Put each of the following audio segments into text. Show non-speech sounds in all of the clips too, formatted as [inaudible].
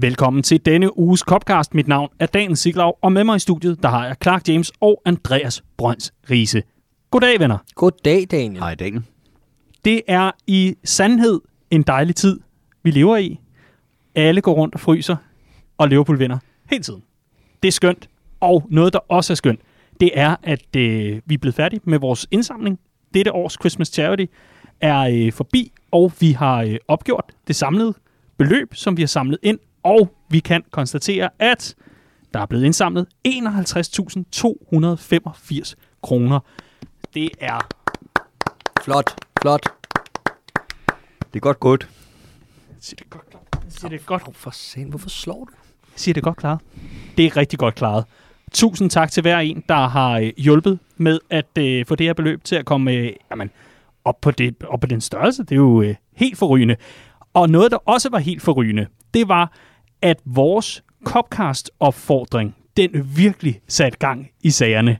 Velkommen til denne uges Copcast. Mit navn er Daniel Siglaug, og med mig i studiet, der har jeg Clark James og Andreas Brøns Riese. Goddag, venner. Goddag, Daniel. Hej Daniel. Det er i sandhed en dejlig tid, vi lever i. Alle går rundt og fryser, og Liverpool vinder hele tiden. Det er skønt. Og noget, der også er skønt, det er, at øh, vi er blevet færdige med vores indsamling. Dette års Christmas Charity er øh, forbi, og vi har øh, opgjort det samlede beløb, som vi har samlet ind, og vi kan konstatere, at der er blevet indsamlet 51.285 kroner. Det er Flot, flot. Det er godt gået. siger det godt klaret. Siger det godt, For sen, hvorfor slår du? siger det godt klaret. Det er rigtig godt klaret. Tusind tak til hver en, der har øh, hjulpet med at øh, få det her beløb til at komme øh, jamen, op, på det, op på den størrelse. Det er jo øh, helt forrygende. Og noget, der også var helt forrygende, det var, at vores Copcast-opfordring, den virkelig satte gang i sagerne.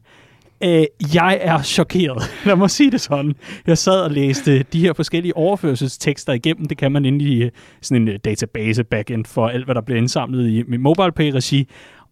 Øh, jeg er chokeret. [laughs] Lad mig sige det sådan. Jeg sad og læste de her forskellige overførselstekster igennem. Det kan man inde i øh, sådan en øh, database backend for alt, hvad der bliver indsamlet i mobile MobilePay-regi.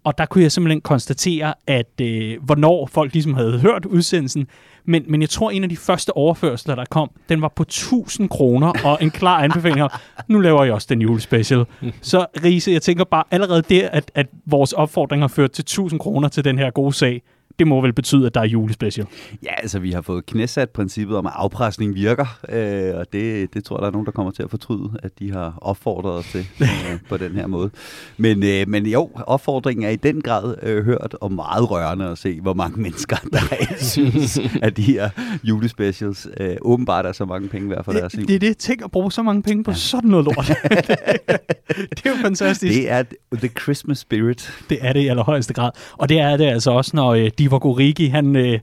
Og der kunne jeg simpelthen konstatere, at øh, hvornår folk ligesom havde hørt udsendelsen. Men, men jeg tror, en af de første overførsler, der kom, den var på 1000 kroner, og en klar anbefaling om, [laughs] nu laver jeg også den julespecial. Så Riese, jeg tænker bare allerede der, at, at vores opfordring har ført til 1000 kroner til den her gode sag. Det må vel betyde, at der er julespecial. Ja, altså vi har fået knæsat princippet om, at afpresning virker, øh, og det, det tror jeg, der er nogen, der kommer til at fortryde, at de har opfordret os til [laughs] øh, på den her måde. Men, øh, men jo, opfordringen er i den grad øh, hørt, og meget rørende at se, hvor mange [laughs] mennesker, der reelt synes, at de her julespecials øh, åbenbart er så mange penge værd for deres liv. Det, det er det. Tænk at bruge så mange penge på ja. sådan noget lort. [laughs] det er jo fantastisk. Det er the Christmas spirit. Det er det i allerhøjeste grad. Og det er det altså også, når øh, Divock Origi, han øh,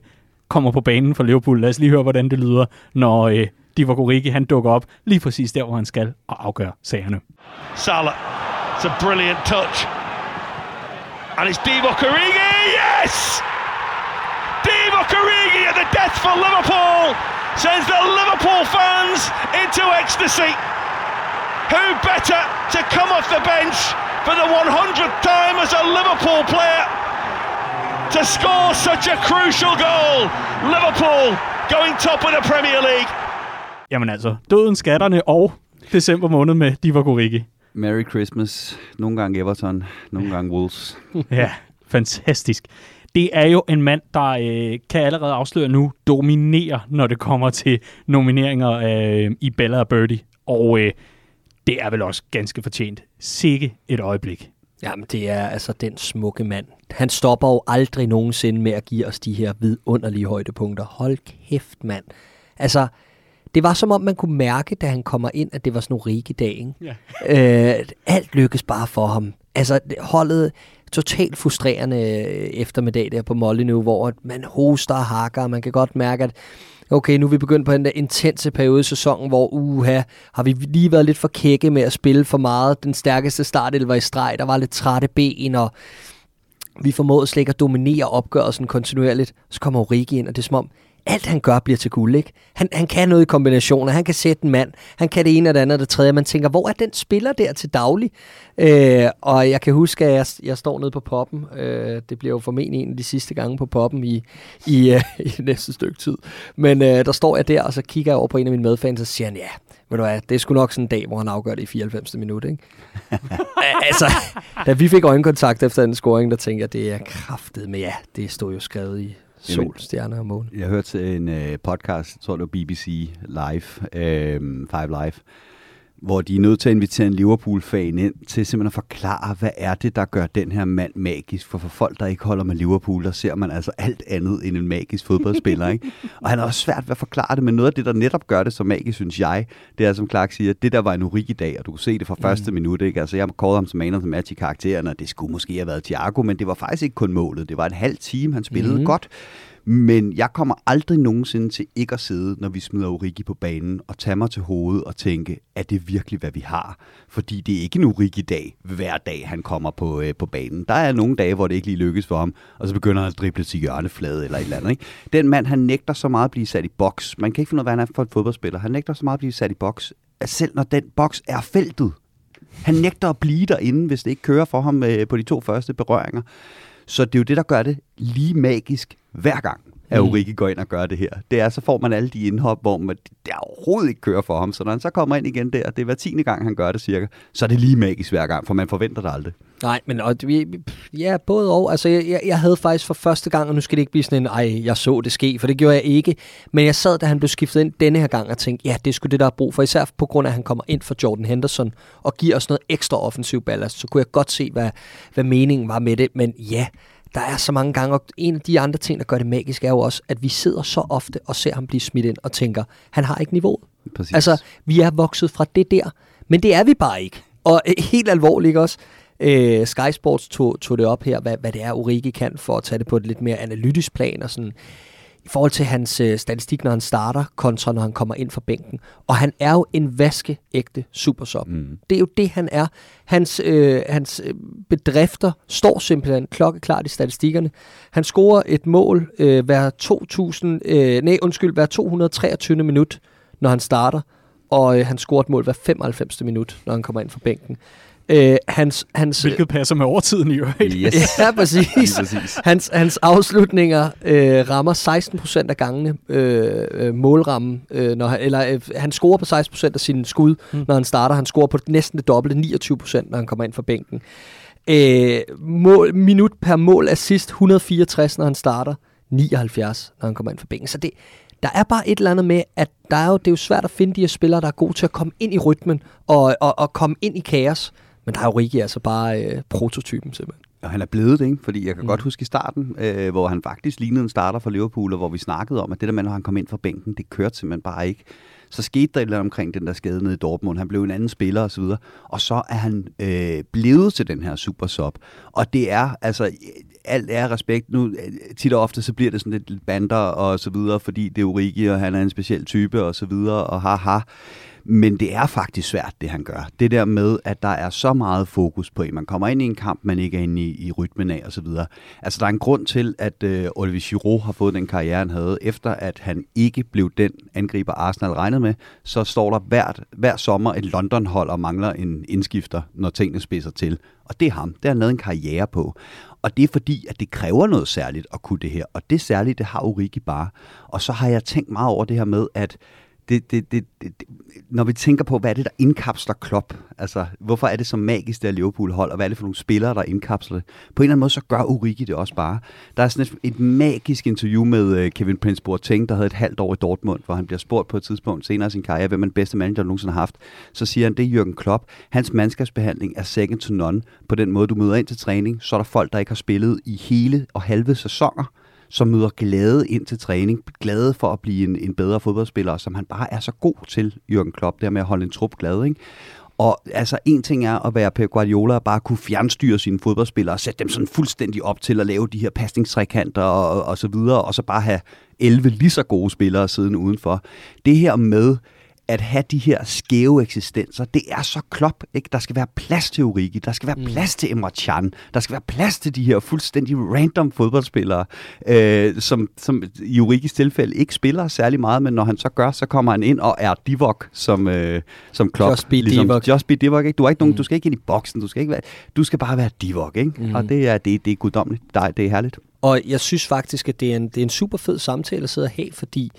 kommer på banen for Liverpool. Lad os lige høre, hvordan det lyder, når øh, Divock Origi, han dukker op lige præcis der, hvor han skal og afgør sagerne. Salah. It's a brilliant touch. And it's Divock Origi. Yes! Divock Origi at the death for Liverpool sends the Liverpool fans into ecstasy. Who better to come off the bench for the 100th time as a Liverpool player to score such a crucial goal? Liverpool going top of the Premier League. Jamen altså, døden, skatterne og december måned med Divock Origi. Merry Christmas. Nogle gange Everton, nogle gange Wolves. [laughs] Ja, fantastisk. Det er jo en mand, der øh, kan allerede afsløre nu, dominere, når det kommer til nomineringer øh, i Bella og Birdie. Og øh, det er vel også ganske fortjent. Sikke et øjeblik. Jamen, det er altså den smukke mand. Han stopper jo aldrig nogensinde med at give os de her vidunderlige højdepunkter. Hold kæft, mand. Altså, det var som om, man kunne mærke, da han kommer ind, at det var sådan en dag, ikke? Ja. Øh, alt lykkes bare for ham. Altså, det- holdet totalt frustrerende øh, eftermiddag der på Molyneux, hvor man hoster og hakker, og man kan godt mærke, at okay, nu er vi begyndt på den der intense periode i sæsonen, hvor uha, har vi lige været lidt for kække med at spille for meget. Den stærkeste start var i streg, der var lidt trætte ben, og vi formåede slet ikke at dominere opgørelsen kontinuerligt. Så kommer Origi ind, og det er som om, alt han gør bliver til guld, ikke? Han, han kan noget i kombinationer, han kan sætte en mand, han kan det ene og det andet og det tredje. Man tænker, hvor er den spiller der til daglig? Øh, og jeg kan huske, at jeg, jeg står nede på poppen. Øh, det bliver jo formentlig en af de sidste gange på poppen i, i, øh, [laughs] i næste stykke tid. Men øh, der står jeg der, og så kigger jeg over på en af mine medfans, og siger han, ja, ved du hvad, det er sgu nok sådan en dag, hvor han afgør det i 94. minut, ikke? [laughs] altså, da vi fik øjenkontakt efter den scoring, der tænkte jeg, det er kraftet, men ja, det stod jo skrevet i sol, stjerner og måne. Jeg hørte en øh, podcast, jeg tror det var BBC Live, øh, Five Live, hvor de er nødt til at invitere en Liverpool-fan ind til simpelthen at forklare, hvad er det, der gør den her mand magisk. For for folk, der ikke holder med Liverpool, der ser man altså alt andet end en magisk fodboldspiller. Ikke? [laughs] Og han er også svært ved at forklare det, men noget af det, der netop gør det så magisk, synes jeg, det er, som Clark siger, det der var en urik i dag, og du kunne se det fra første mm. minut. Ikke? Altså, jeg kårede ham som man of the match i karakteren, og det skulle måske have været Thiago, men det var faktisk ikke kun målet. Det var en halv time, han spillede mm. godt. Men jeg kommer aldrig nogensinde til ikke at sidde, når vi smider Origi på banen, og tage mig til hovedet og tænke, er det virkelig, hvad vi har? Fordi det er ikke en Origi-dag, hver dag han kommer på, øh, på banen. Der er nogle dage, hvor det ikke lige lykkes for ham, og så begynder han at drible til hjørneflade eller et eller andet. Ikke? Den mand, han nægter så meget at blive sat i boks. Man kan ikke finde ud af, hvad han er for en fodboldspiller. Han nægter så meget at blive sat i boks, at selv når den boks er feltet, Han nægter at blive derinde, hvis det ikke kører for ham øh, på de to første berøringer. Så det er jo det, der gør det lige magisk hver gang at Mm. Ulrike går ind og gør det her. Det er, så får man alle de indhop, hvor man, det overhovedet ikke kører for ham. Så når han så kommer ind igen der, det er hver tiende gang, han gør det cirka, så er det lige magisk hver gang, for man forventer det aldrig. Nej, men og, ja, både og. Altså, jeg, jeg, jeg havde faktisk for første gang, og nu skal det ikke blive sådan en, ej, jeg så det ske, for det gjorde jeg ikke. Men jeg sad, da han blev skiftet ind denne her gang, og tænkte, ja, det er sgu det, der er brug for. Især på grund af, at han kommer ind for Jordan Henderson og giver os noget ekstra offensiv ballast. Så kunne jeg godt se, hvad, hvad meningen var med det. Men ja, der er så mange gange, og en af de andre ting, der gør det magisk, er jo også, at vi sidder så ofte og ser ham blive smidt ind og tænker, han har ikke niveauet. Præcis. Altså, vi er vokset fra det der, men det er vi bare ikke. Og øh, helt alvorligt også, øh, Sky Sports tog, tog det op her, hvad, hvad det er, Origi kan for at tage det på et lidt mere analytisk plan og sådan i forhold til hans øh, statistik, når han starter, kontra når han kommer ind fra bænken. Og han er jo en vaskeægte supersop. Mm. Det er jo det, han er. Hans, øh, hans øh, bedrifter står simpelthen klokkeklart i statistikkerne. Han scorer et mål øh, hver 2000, øh, nej, undskyld, hver 223. minut, når han starter. Og øh, han scorer et mål hver 95. minut, når han kommer ind fra bænken. Øh, hans, hans, Hvilket passer med overtiden i øvrigt. Yes. [laughs] Ja, præcis. Præcis. Hans, hans afslutninger øh, rammer 16 procent af gangene øh, øh, målrammen, øh, når han, eller øh, han scorer på 16 procent af sine skud, Mm. mm. når han starter. Han scorer på næsten det dobbelte, 29 procent, når han kommer ind fra bænken. Øh, mål, minut per mål assist, 164, når han starter, 79, når han kommer ind fra bænken. Så det, der er bare et eller andet med, at der er jo, det er jo svært at finde de her spillere, der er gode til at komme ind i rytmen og, og, og komme ind i kaos. Men der er jo Rigi altså bare øh, prototypen simpelthen. Og han er blevet det, ikke? Fordi jeg kan Mm. godt huske i starten, øh, hvor han faktisk lignede en starter for Liverpool, og hvor vi snakkede om, at det der med, når han kom ind fra bænken, det kørte simpelthen bare ikke. Så skete der et eller andet omkring den der skade nede i Dortmund. Han blev en anden spiller osv. Og så er han øh, blevet til den her super sub. Og det er, altså, alt er respekt. Nu, øh, tit og ofte, så bliver det sådan lidt lidt bander og så videre, fordi det er Origi, og han er en speciel type og så videre, og haha. Men det er faktisk svært, det han gør. Det der med, at der er så meget fokus på, at man kommer ind i en kamp, man ikke er inde i, i rytmen af osv. Altså, der er en grund til, at øh, Olivier Giroud har fået den karriere, han havde, efter at han ikke blev den angriber, Arsenal regnede med, så står der hvert, hver sommer et London-hold og mangler en indskifter, når tingene spidser til. Og det er ham. Det har han lavet en karriere på. Og det er fordi, at det kræver noget særligt at kunne det her. Og det særligt, det har Origi bare. Og så har jeg tænkt meget over det her med, at det, det, det, det, det, når vi tænker på, hvad er det, der indkapsler Klopp? Altså, hvorfor er det så magisk, det her Liverpool-hold, og hvad er det for nogle spillere, der indkapsler det? På en eller anden måde, så gør Origi det også bare. Der er sådan et, et magisk interview med uh, Kevin Prince Boateng, der havde et halvt år i Dortmund, hvor han bliver spurgt på et tidspunkt senere i sin karriere, hvem er den bedste manager, der nogensinde har haft. Så siger han, det er Jürgen Klopp. Hans mandskabsbehandling er second to none. På den måde, du møder ind til træning, så er der folk, der ikke har spillet i hele og halve sæsoner, som møder glade ind til træning, glade for at blive en, en bedre fodboldspiller, som han bare er så god til, Jürgen Klopp, der med at holde en trup glad, ikke? Og altså, en ting er at være Pep Guardiola og bare kunne fjernstyre sine fodboldspillere og sætte dem sådan fuldstændig op til at lave de her pasningstrekanter og, og, og så videre, og så bare have 11 lige så gode spillere siden udenfor. Det her med at have de her skæve eksistenser, det er så klop, ikke? Der skal være plads til Origi, der skal være Mm. plads til Emre Can, der skal være plads til de her fuldstændig random fodboldspillere, øh, som, som i Origis tilfælde ikke spiller særlig meget, men når han så gør, så kommer han ind og er Divock, som, øh, som Klopp. Just be Divock. Just be Divock, ikke? Du, er ikke nogen, Mm. du skal ikke ind i boksen, du skal, ikke være, du skal bare være Divock, ikke? Mm. Og det er, det, det er guddommeligt, det er, det er herligt. Og jeg synes faktisk, at det er en, det er en super fed samtale at sidde og have, fordi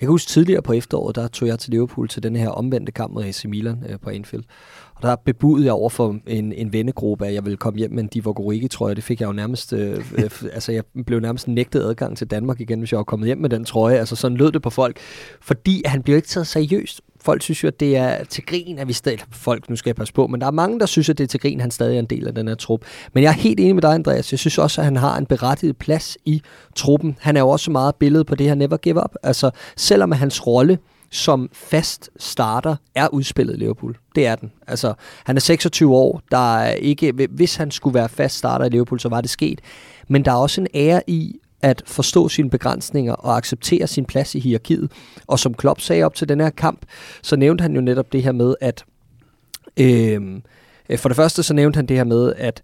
jeg kan huske tidligere på efteråret, der tog jeg til Liverpool til den her omvendte kamp mod AC Milan øh, på Anfield. Og der bebudede jeg over for en, en vennegruppe, at jeg ville komme hjem med en Divock jeg. Det fik jeg jo nærmest, øh, øh, [laughs] altså jeg blev nærmest nægtet adgang til Danmark igen, hvis jeg var kommet hjem med den trøje. Altså sådan lød det på folk. Fordi han bliver ikke taget seriøst. Folk synes jo, at det er til grin, at vi stadig... Folk, nu skal jeg passe på, men der er mange, der synes, at det er til grin, at han stadig er en del af den her trup. Men jeg er helt enig med dig, Andreas. Jeg synes også, at han har en berettiget plads i truppen. Han er jo også meget billede på det her never give up. Altså, selvom hans rolle som fast starter er udspillet i Liverpool. Det er den. Altså, han er 26 år. Der er ikke, hvis han skulle være fast starter i Liverpool, så var det sket. Men der er også en ære i at forstå sine begrænsninger og acceptere sin plads i hierarkiet. Og som Klopp sagde op til den her kamp, så nævnte han jo netop det her med, at øhm, øh, for det første så nævnte han det her med, at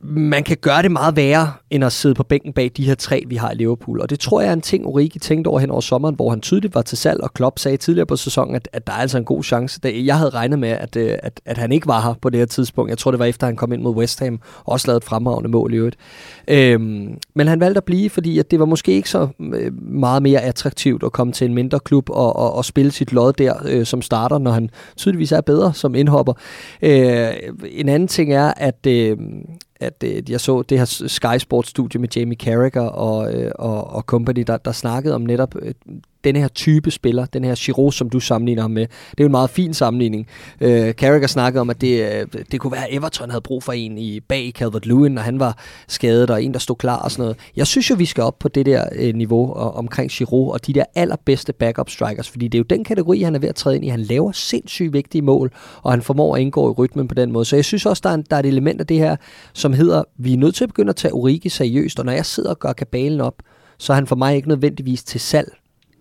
man kan gøre det meget værre, end at sidde på bænken bag de her tre, vi har i Liverpool. Og det tror jeg er en ting, Origi tænkte over hen over sommeren, hvor han tydeligt var til salg, og Klopp sagde tidligere på sæsonen, at, at der er altså en god chance. Jeg havde regnet med, at, øh, at, at han ikke var her på det her tidspunkt. Jeg tror, det var efter, at han kom ind mod West Ham, og også lavede et fremragende mål i øvrigt. Øhm, men han valgte at blive, fordi at det var måske ikke så øh, meget mere attraktivt at komme til en mindre klub og, og, og spille sit lod der øh, som starter, når han tydeligvis er bedre som indhopper. Øh, en anden ting er, at, øh, at øh, jeg så det her Sky Sports studie med Jamie Carragher og, øh, og, og company, der, der snakkede om netop øh, denne her type spiller, den her Giroud, som du sammenligner ham med. Det er jo en meget fin sammenligning. Øh, Carragher snakkede om, at det, øh, det kunne være, at Everton havde brug for en i bag Calvert-Lewin, når han var skadet, og en, der stod klar og sådan noget. Jeg synes jo, vi skal op på det der øh, niveau og, omkring Giroud, og de der allerbedste backup strikers, fordi det er jo den kategori, han er ved at træde ind i. Han laver sindssygt vigtige mål, og han formår at indgå i rytmen på den måde. Så jeg synes også, der er, en, der er et element af det her, som hedder, vi er nødt til at begynde at tage Origi seriøst, og når jeg sidder og gør kabalen op, så er han for mig ikke nødvendigvis til salg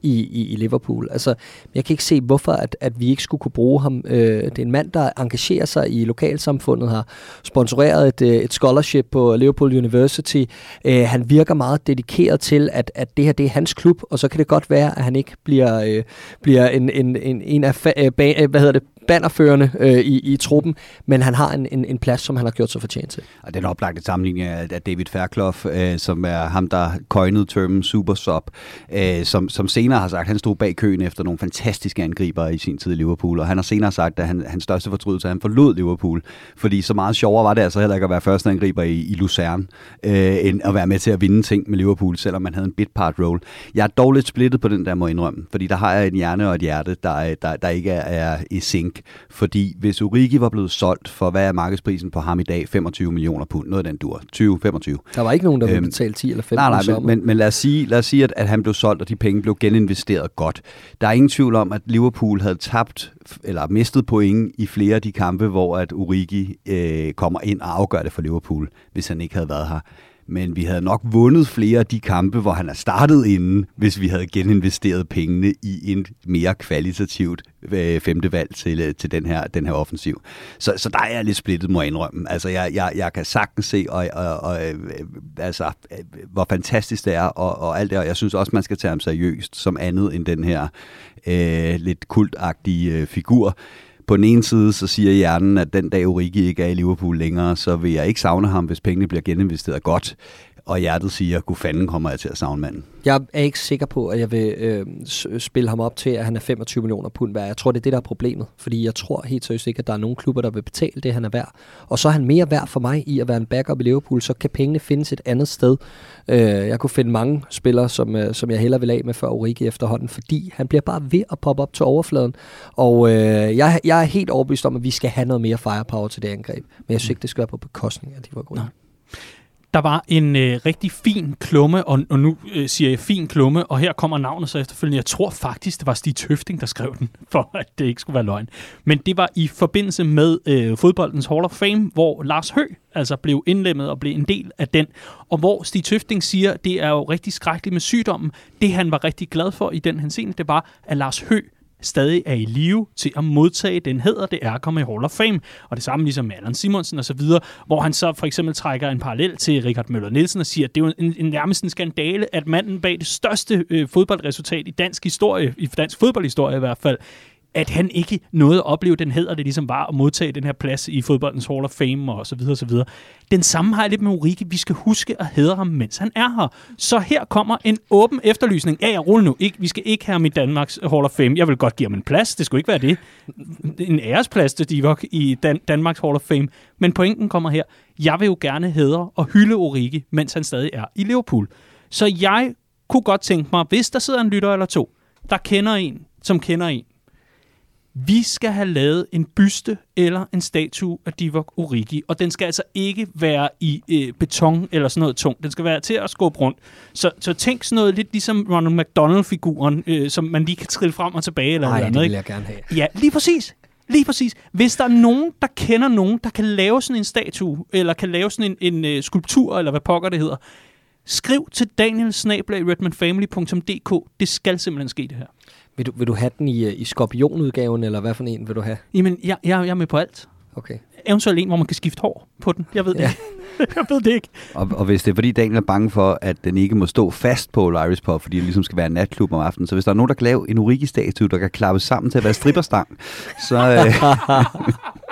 i, i, i Liverpool. Altså, jeg kan ikke se, hvorfor at, at vi ikke skulle kunne bruge ham. Øh, det er en mand, der engagerer sig i lokalsamfundet, har sponsoreret et, øh, et scholarship på Liverpool University. Øh, han virker meget dedikeret til, at, at det her det er hans klub, og så kan det godt være, at han ikke bliver, øh, bliver en, en, en, en af fa- øh, øh hvad hedder det, bannerførende øh, i, i truppen, men han har en, en, en plads, som han har gjort sig fortjent til. Og den oplagte sammenligning af, David Fairclough, øh, som er ham, der coinede termen super sub, øh, som, som senere har sagt, at han stod bag køen efter nogle fantastiske angriber i sin tid i Liverpool, og han har senere sagt, at han, hans største fortrydelse er, at han forlod Liverpool, fordi så meget sjovere var det altså heller ikke at være første angriber i, i Lucerne, øh, end at være med til at vinde ting med Liverpool, selvom man havde en bit part role. Jeg er dog lidt splittet på den der, må indrømme, fordi der har jeg en hjerne og et hjerte, der, der, der ikke er, er i sync fordi hvis Origi var blevet solgt for, hvad er markedsprisen på ham i dag? 25 millioner pund, noget af den dur. 20-25. Der var ikke nogen, der ville øhm, betale 10 eller 15 Nej, nej, men, men, men lad os sige, lad os sige at, at han blev solgt, og de penge blev geninvesteret godt. Der er ingen tvivl om, at Liverpool havde tabt eller mistet point i flere af de kampe, hvor at Origi øh, kommer ind og afgør det for Liverpool, hvis han ikke havde været her men vi havde nok vundet flere af de kampe, hvor han er startet inden, hvis vi havde geninvesteret pengene i en mere kvalitativt øh, femte valg til, øh, til den, her, den her offensiv. Så, så der er jeg lidt splittet, må jeg indrømme. Altså, jeg, jeg, jeg kan sagtens se, og, og, og, øh, altså, hvor fantastisk det er, og, og alt det, og jeg synes også, man skal tage ham seriøst som andet end den her øh, lidt kultagtige øh, figur på den ene side, så siger hjernen, at den dag Origi ikke er i Liverpool længere, så vil jeg ikke savne ham, hvis pengene bliver geninvesteret godt. Og hjertet siger, at fanden kommer jeg til at savne manden. Jeg er ikke sikker på, at jeg vil øh, spille ham op til, at han er 25 millioner pund værd. Jeg tror, det er det, der er problemet. Fordi jeg tror helt seriøst ikke, at der er nogen klubber, der vil betale det, han er værd. Og så er han mere værd for mig i at være en backup i Liverpool, så kan pengene findes et andet sted. Øh, jeg kunne finde mange spillere, som, øh, som jeg hellere vil af med før Origi efterhånden, fordi han bliver bare ved at poppe op til overfladen. Og øh, jeg, jeg er helt overbevist om, at vi skal have noget mere firepower til det angreb. Men jeg synes ikke, det skal være på bekostning af de var gode. Der var en øh, rigtig fin klumme, og, og nu øh, siger jeg fin klumme, og her kommer navnet så efterfølgende. Jeg tror faktisk, det var Stig Tøfting, der skrev den, [laughs] for at det ikke skulle være løgn. Men det var i forbindelse med øh, fodboldens Hall of Fame, hvor Lars Hø altså blev indlemmet og blev en del af den, og hvor Stig Tøfting siger, det er jo rigtig skrækkeligt med sygdommen. Det han var rigtig glad for i den henseende, det var, at Lars Hø stadig er i live til at modtage den hedder, det er at komme i Hall of Fame. Og det samme ligesom med Allan Simonsen osv., hvor han så for eksempel trækker en parallel til Richard Møller Nielsen og siger, at det er jo en, en nærmest en skandale, at manden bag det største øh, fodboldresultat i dansk historie, i dansk fodboldhistorie i hvert fald, at han ikke nåede at opleve den hedder, det ligesom var at modtage den her plads i fodboldens Hall of Fame og så videre og så videre. Den samme har jeg lidt med Ulrike. Vi skal huske at hedre ham, mens han er her. Så her kommer en åben efterlysning. Ja, jeg ruller nu. Ikke, vi skal ikke have ham i Danmarks Hall of Fame. Jeg vil godt give ham en plads. Det skulle ikke være det. En æresplads til Divok i Dan- Danmarks Hall of Fame. Men pointen kommer her. Jeg vil jo gerne hedre og hylde Ulrike, mens han stadig er i Liverpool. Så jeg kunne godt tænke mig, hvis der sidder en lytter eller to, der kender en, som kender en, vi skal have lavet en byste eller en statue af Divock Origi, og den skal altså ikke være i øh, beton eller sådan noget tungt. Den skal være til at skubbe rundt. Så, så tænk sådan noget lidt ligesom Ronald McDonald-figuren, øh, som man lige kan trille frem og tilbage. Eller Nej, eller det andet, vil ikke? jeg gerne have. Ja, lige præcis. Lige præcis. Hvis der er nogen, der kender nogen, der kan lave sådan en statue, eller kan lave sådan en, en uh, skulptur, eller hvad pokker det hedder, skriv til danielsnablag.redmanfamily.dk. Det skal simpelthen ske, det her. Vil du, vil du have den i, øh, i skorpionudgaven, eller hvad for en vil du have? Jamen, jeg, jeg, jeg er med på alt. Okay. Eventuelt en, hvor man kan skifte hår på den. Jeg ved det Ja. ikke. [laughs] jeg ved det ikke. Og, og hvis det er fordi Daniel er bange for, at den ikke må stå fast på Irish Pub, fordi det ligesom skal være en natklub om aftenen, så hvis der er nogen, der kan lave en Origi-statue, der kan klappes sammen til at være stripperstang, så... Øh, [laughs]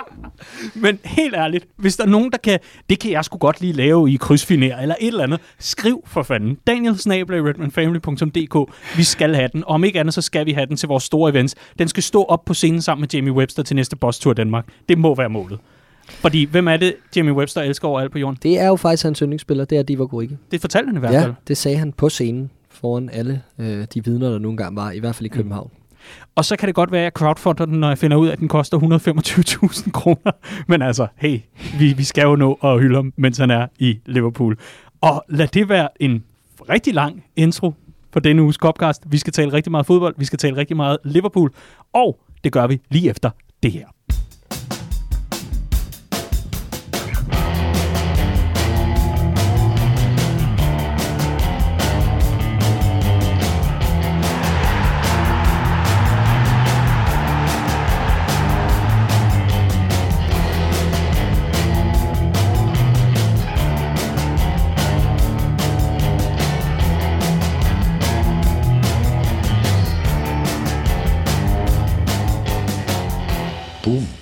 Men helt ærligt, hvis der er nogen, der kan... Det kan jeg sgu godt lige lave i krydsfiner eller et eller andet. Skriv for fanden. Daniel redmanfamily.dk Vi skal have den. Og om ikke andet, så skal vi have den til vores store events. Den skal stå op på scenen sammen med Jamie Webster til næste Boss Tour Danmark. Det må være målet. Fordi, hvem er det, Jamie Webster elsker overalt på jorden? Det er jo faktisk hans yndlingsspiller, det er Divock Origi. Det fortalte han i hvert fald. Ja, det sagde han på scenen foran alle øh, de vidner, der nu engang var, i hvert fald i København. Mm. Og så kan det godt være, at jeg crowdfunder den, når jeg finder ud af, at den koster 125.000 kroner. [laughs] Men altså, hey, vi, vi skal jo nå at hylde ham, mens han er i Liverpool. Og lad det være en rigtig lang intro på denne uges Copcast. Vi skal tale rigtig meget fodbold, vi skal tale rigtig meget Liverpool, og det gør vi lige efter det her.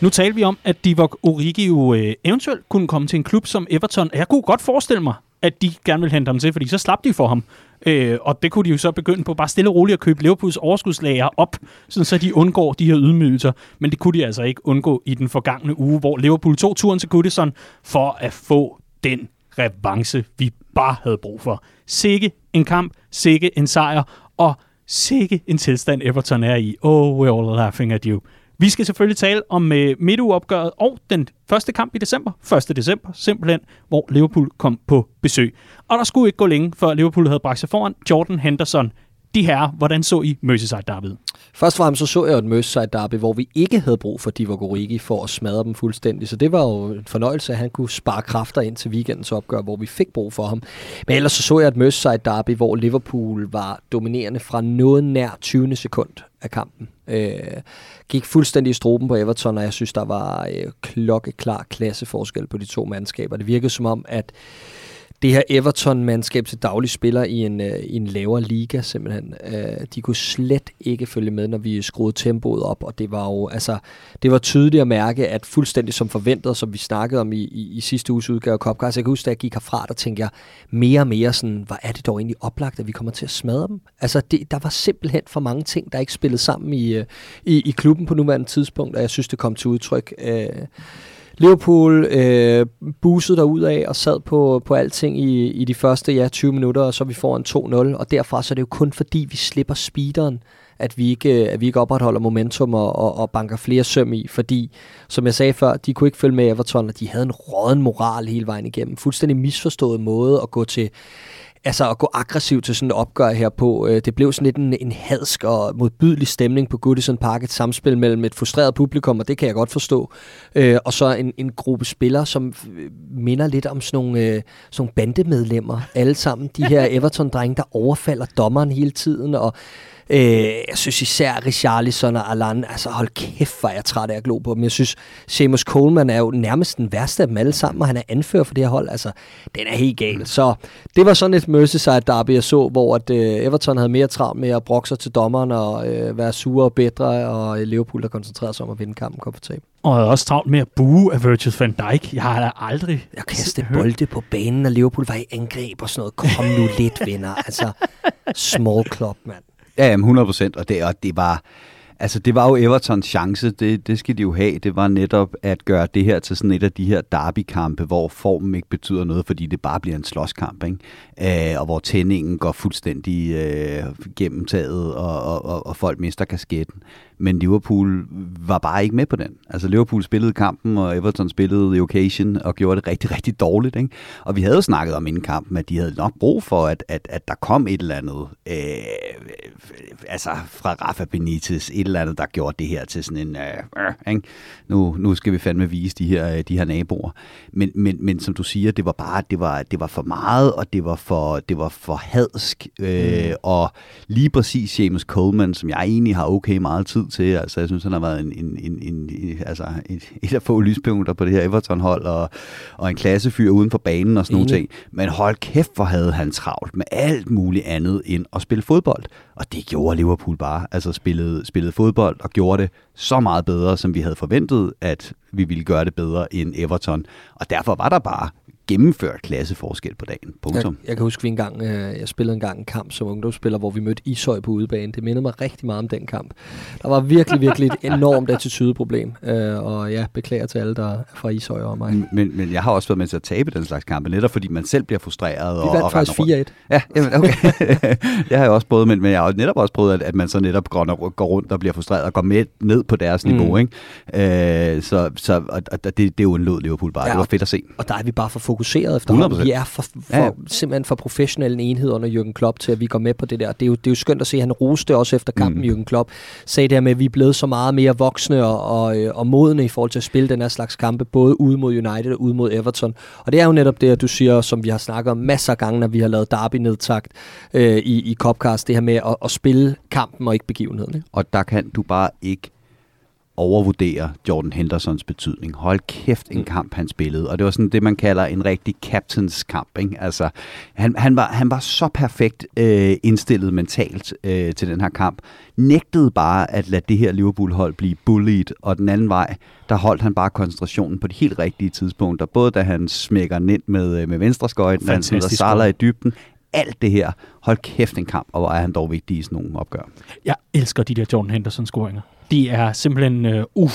Nu talte vi om, at Divock Origi jo øh, eventuelt kunne komme til en klub som Everton. Jeg kunne godt forestille mig, at de gerne vil hente ham til, fordi så slap de for ham. Øh, og det kunne de jo så begynde på bare stille og roligt at købe Liverpools overskudslager op, sådan så de undgår de her ydmygelser. Men det kunne de altså ikke undgå i den forgangne uge, hvor Liverpool tog turen til Goodison for at få den revanche, vi bare havde brug for. Sikke en kamp, sikke en sejr, og sikke en tilstand Everton er i. Oh, we're all laughing at you. Vi skal selvfølgelig tale om øh, midtugeopgøret og den første kamp i december, 1. december, simpelthen, hvor Liverpool kom på besøg. Og der skulle ikke gå længe, før Liverpool havde bragt sig foran Jordan Henderson. De her, hvordan så I Merseyside Derby? Først og fremmest så så jeg et Merseyside derby, hvor vi ikke havde brug for Divock Origi for at smadre dem fuldstændig. Så det var jo en fornøjelse, at han kunne spare kræfter ind til weekendens opgør, hvor vi fik brug for ham. Men ellers så så jeg et Merseyside derby, hvor Liverpool var dominerende fra noget nær 20. sekund af kampen. Øh, gik fuldstændig i struben på Everton, og jeg synes, der var øh, klokkeklar klasseforskel på de to mandskaber. Det virkede som om, at det her Everton-mandskab til daglig spiller i en, øh, i en lavere liga simpelthen. Øh, de kunne slet ikke følge med, når vi skruede tempoet op, og det var jo, altså, det var tydeligt at mærke, at fuldstændig som forventet, som vi snakkede om i, i, i sidste uges udgave af Copcast, jeg kan huske, da jeg gik herfra, der tænkte jeg mere og mere sådan, hvor er det dog egentlig oplagt, at vi kommer til at smadre dem? Altså, det, der var simpelthen for mange ting, der ikke spillede sammen i, øh, i, i klubben på nuværende tidspunkt, og jeg synes, det kom til udtryk. Øh, Liverpool øh, busede ud af og sad på, på alting i, i de første ja, 20 minutter, og så vi får en 2-0, og derfra så er det jo kun fordi, vi slipper speederen, at vi ikke, øh, at vi ikke opretholder momentum og, og, og banker flere søm i, fordi, som jeg sagde før, de kunne ikke følge med Everton, og de havde en råden moral hele vejen igennem. Fuldstændig misforstået måde at gå til altså at gå aggressivt til sådan et opgør her på. Øh, det blev sådan lidt en, en hadsk og modbydelig stemning på Goodison Park. Et samspil mellem et frustreret publikum, og det kan jeg godt forstå. Øh, og så en, en gruppe spillere, som minder lidt om sådan nogle, øh, sådan nogle bandemedlemmer. Alle sammen. De her [laughs] Everton-drenge, der overfalder dommeren hele tiden, og Øh, jeg synes især Richarlison og Alan, altså hold kæft, hvor er jeg træt af at glo på dem. Jeg synes, Seamus Coleman er jo nærmest den værste af dem alle sammen, og han er anfører for det her hold. Altså, den er helt gal. Så det var sådan et Merseyside derby, jeg så, hvor at, øh, Everton havde mere travlt med at brokke sig til dommeren og øh, være sure og bedre, og Liverpool der koncentrerede sig om at vinde kampen komfortabelt. Og jeg også travlt med at bue af Virgil van Dijk. Jeg har da aldrig... Jeg kastede bolde på banen, og Liverpool var i angreb og sådan noget. Kom nu lidt, venner. Altså, small club, mand. Ja, jamen 100 procent, og det, og det var... Altså, det var jo Evertons chance, det, det skal de jo have. Det var netop at gøre det her til sådan et af de her derbykampe, hvor formen ikke betyder noget, fordi det bare bliver en slåskamp, ikke? Øh, og hvor tændingen går fuldstændig øh, gennemtaget, og, og, og, og folk mister kasketten. Men Liverpool var bare ikke med på den. Altså, Liverpool spillede kampen, og Everton spillede The Occasion, og gjorde det rigtig, rigtig dårligt, ikke? Og vi havde jo snakket om inden kampen, at de havde nok brug for, at, at, at der kom et eller andet, øh, altså fra Rafa Benitez, et eller andet, der gjorde det her til sådan en, øh, øh, ikke? Nu, nu skal vi fandme vise de her, øh, de her naboer. Men, men, men som du siger, det var bare, det var, det var for meget, og det var for, det var for hadsk, øh, mm. og lige præcis James Coleman, som jeg egentlig har okay meget tid til, altså jeg synes, han har været en, en, en, en altså et, et af få lyspunkter på det her Everton-hold, og, og en klassefyr uden for banen og sådan mm. nogle ting. Men hold kæft, hvor havde han travlt med alt muligt andet end at spille fodbold. Og det gjorde Liverpool bare. Altså spillede, spillede fodbold og gjorde det så meget bedre, som vi havde forventet, at vi ville gøre det bedre end Everton. Og derfor var der bare gennemført klasseforskel på dagen. Punktum. Jeg, jeg kan huske, vi engang, øh, jeg spillede en gang en kamp som ungdomsspiller, hvor vi mødte Ishøj på udebane. Det mindede mig rigtig meget om den kamp. Der var virkelig, virkelig et enormt attitudeproblem. Øh, og ja, beklager til alle, der er fra Ishøj og mig. Men, men jeg har også været med til at tabe den slags kampe, netop fordi man selv bliver frustreret. Vi vandt og, faktisk 4-1. Ja, jamen, okay. [laughs] det har jeg også prøvet, men, men jeg har netop også prøvet, at, at man så netop går, går rundt og bliver frustreret og går med ned på deres niveau. Mm. Ikke? Øh, så så og, og det, det undlod Liverpool bare. Ja, det var fedt at se. Og der er vi bare for fokuseret efterhånden. Vi er for, for, ja. simpelthen for professionelle en enhed under Jürgen Klopp til, at vi går med på det der. Det er jo, det er jo skønt at se, han roste også efter kampen, mm. Jürgen Klopp. Sagde det her med, at vi er blevet så meget mere voksne og, og, og modne i forhold til at spille den her slags kampe, både ude mod United og ude mod Everton. Og det er jo netop det, at du siger, som vi har snakket om masser af gange, når vi har lavet derby-nedtagt øh, i, i Copcast, det her med at, at spille kampen og ikke begivenheden. Ikke? Og der kan du bare ikke overvurdere Jordan Hendersons betydning. Hold kæft en mm. kamp, han spillede. Og det var sådan det, man kalder en rigtig captains kamp. Ikke? Altså, han, han, var, han var så perfekt øh, indstillet mentalt øh, til den her kamp. Nægtede bare at lade det her Liverpool-hold blive bullied, og den anden vej, der holdt han bare koncentrationen på de helt rigtige tidspunkter. Både da han smækker den ind med, øh, med venstre skøjt, da han sidder Salah i dybden. Alt det her. Hold kæft en kamp, og hvor er han dog vigtig i sådan nogle opgør. Jeg elsker de der Jordan Henderson-scoringer. De er simpelthen, uh, uh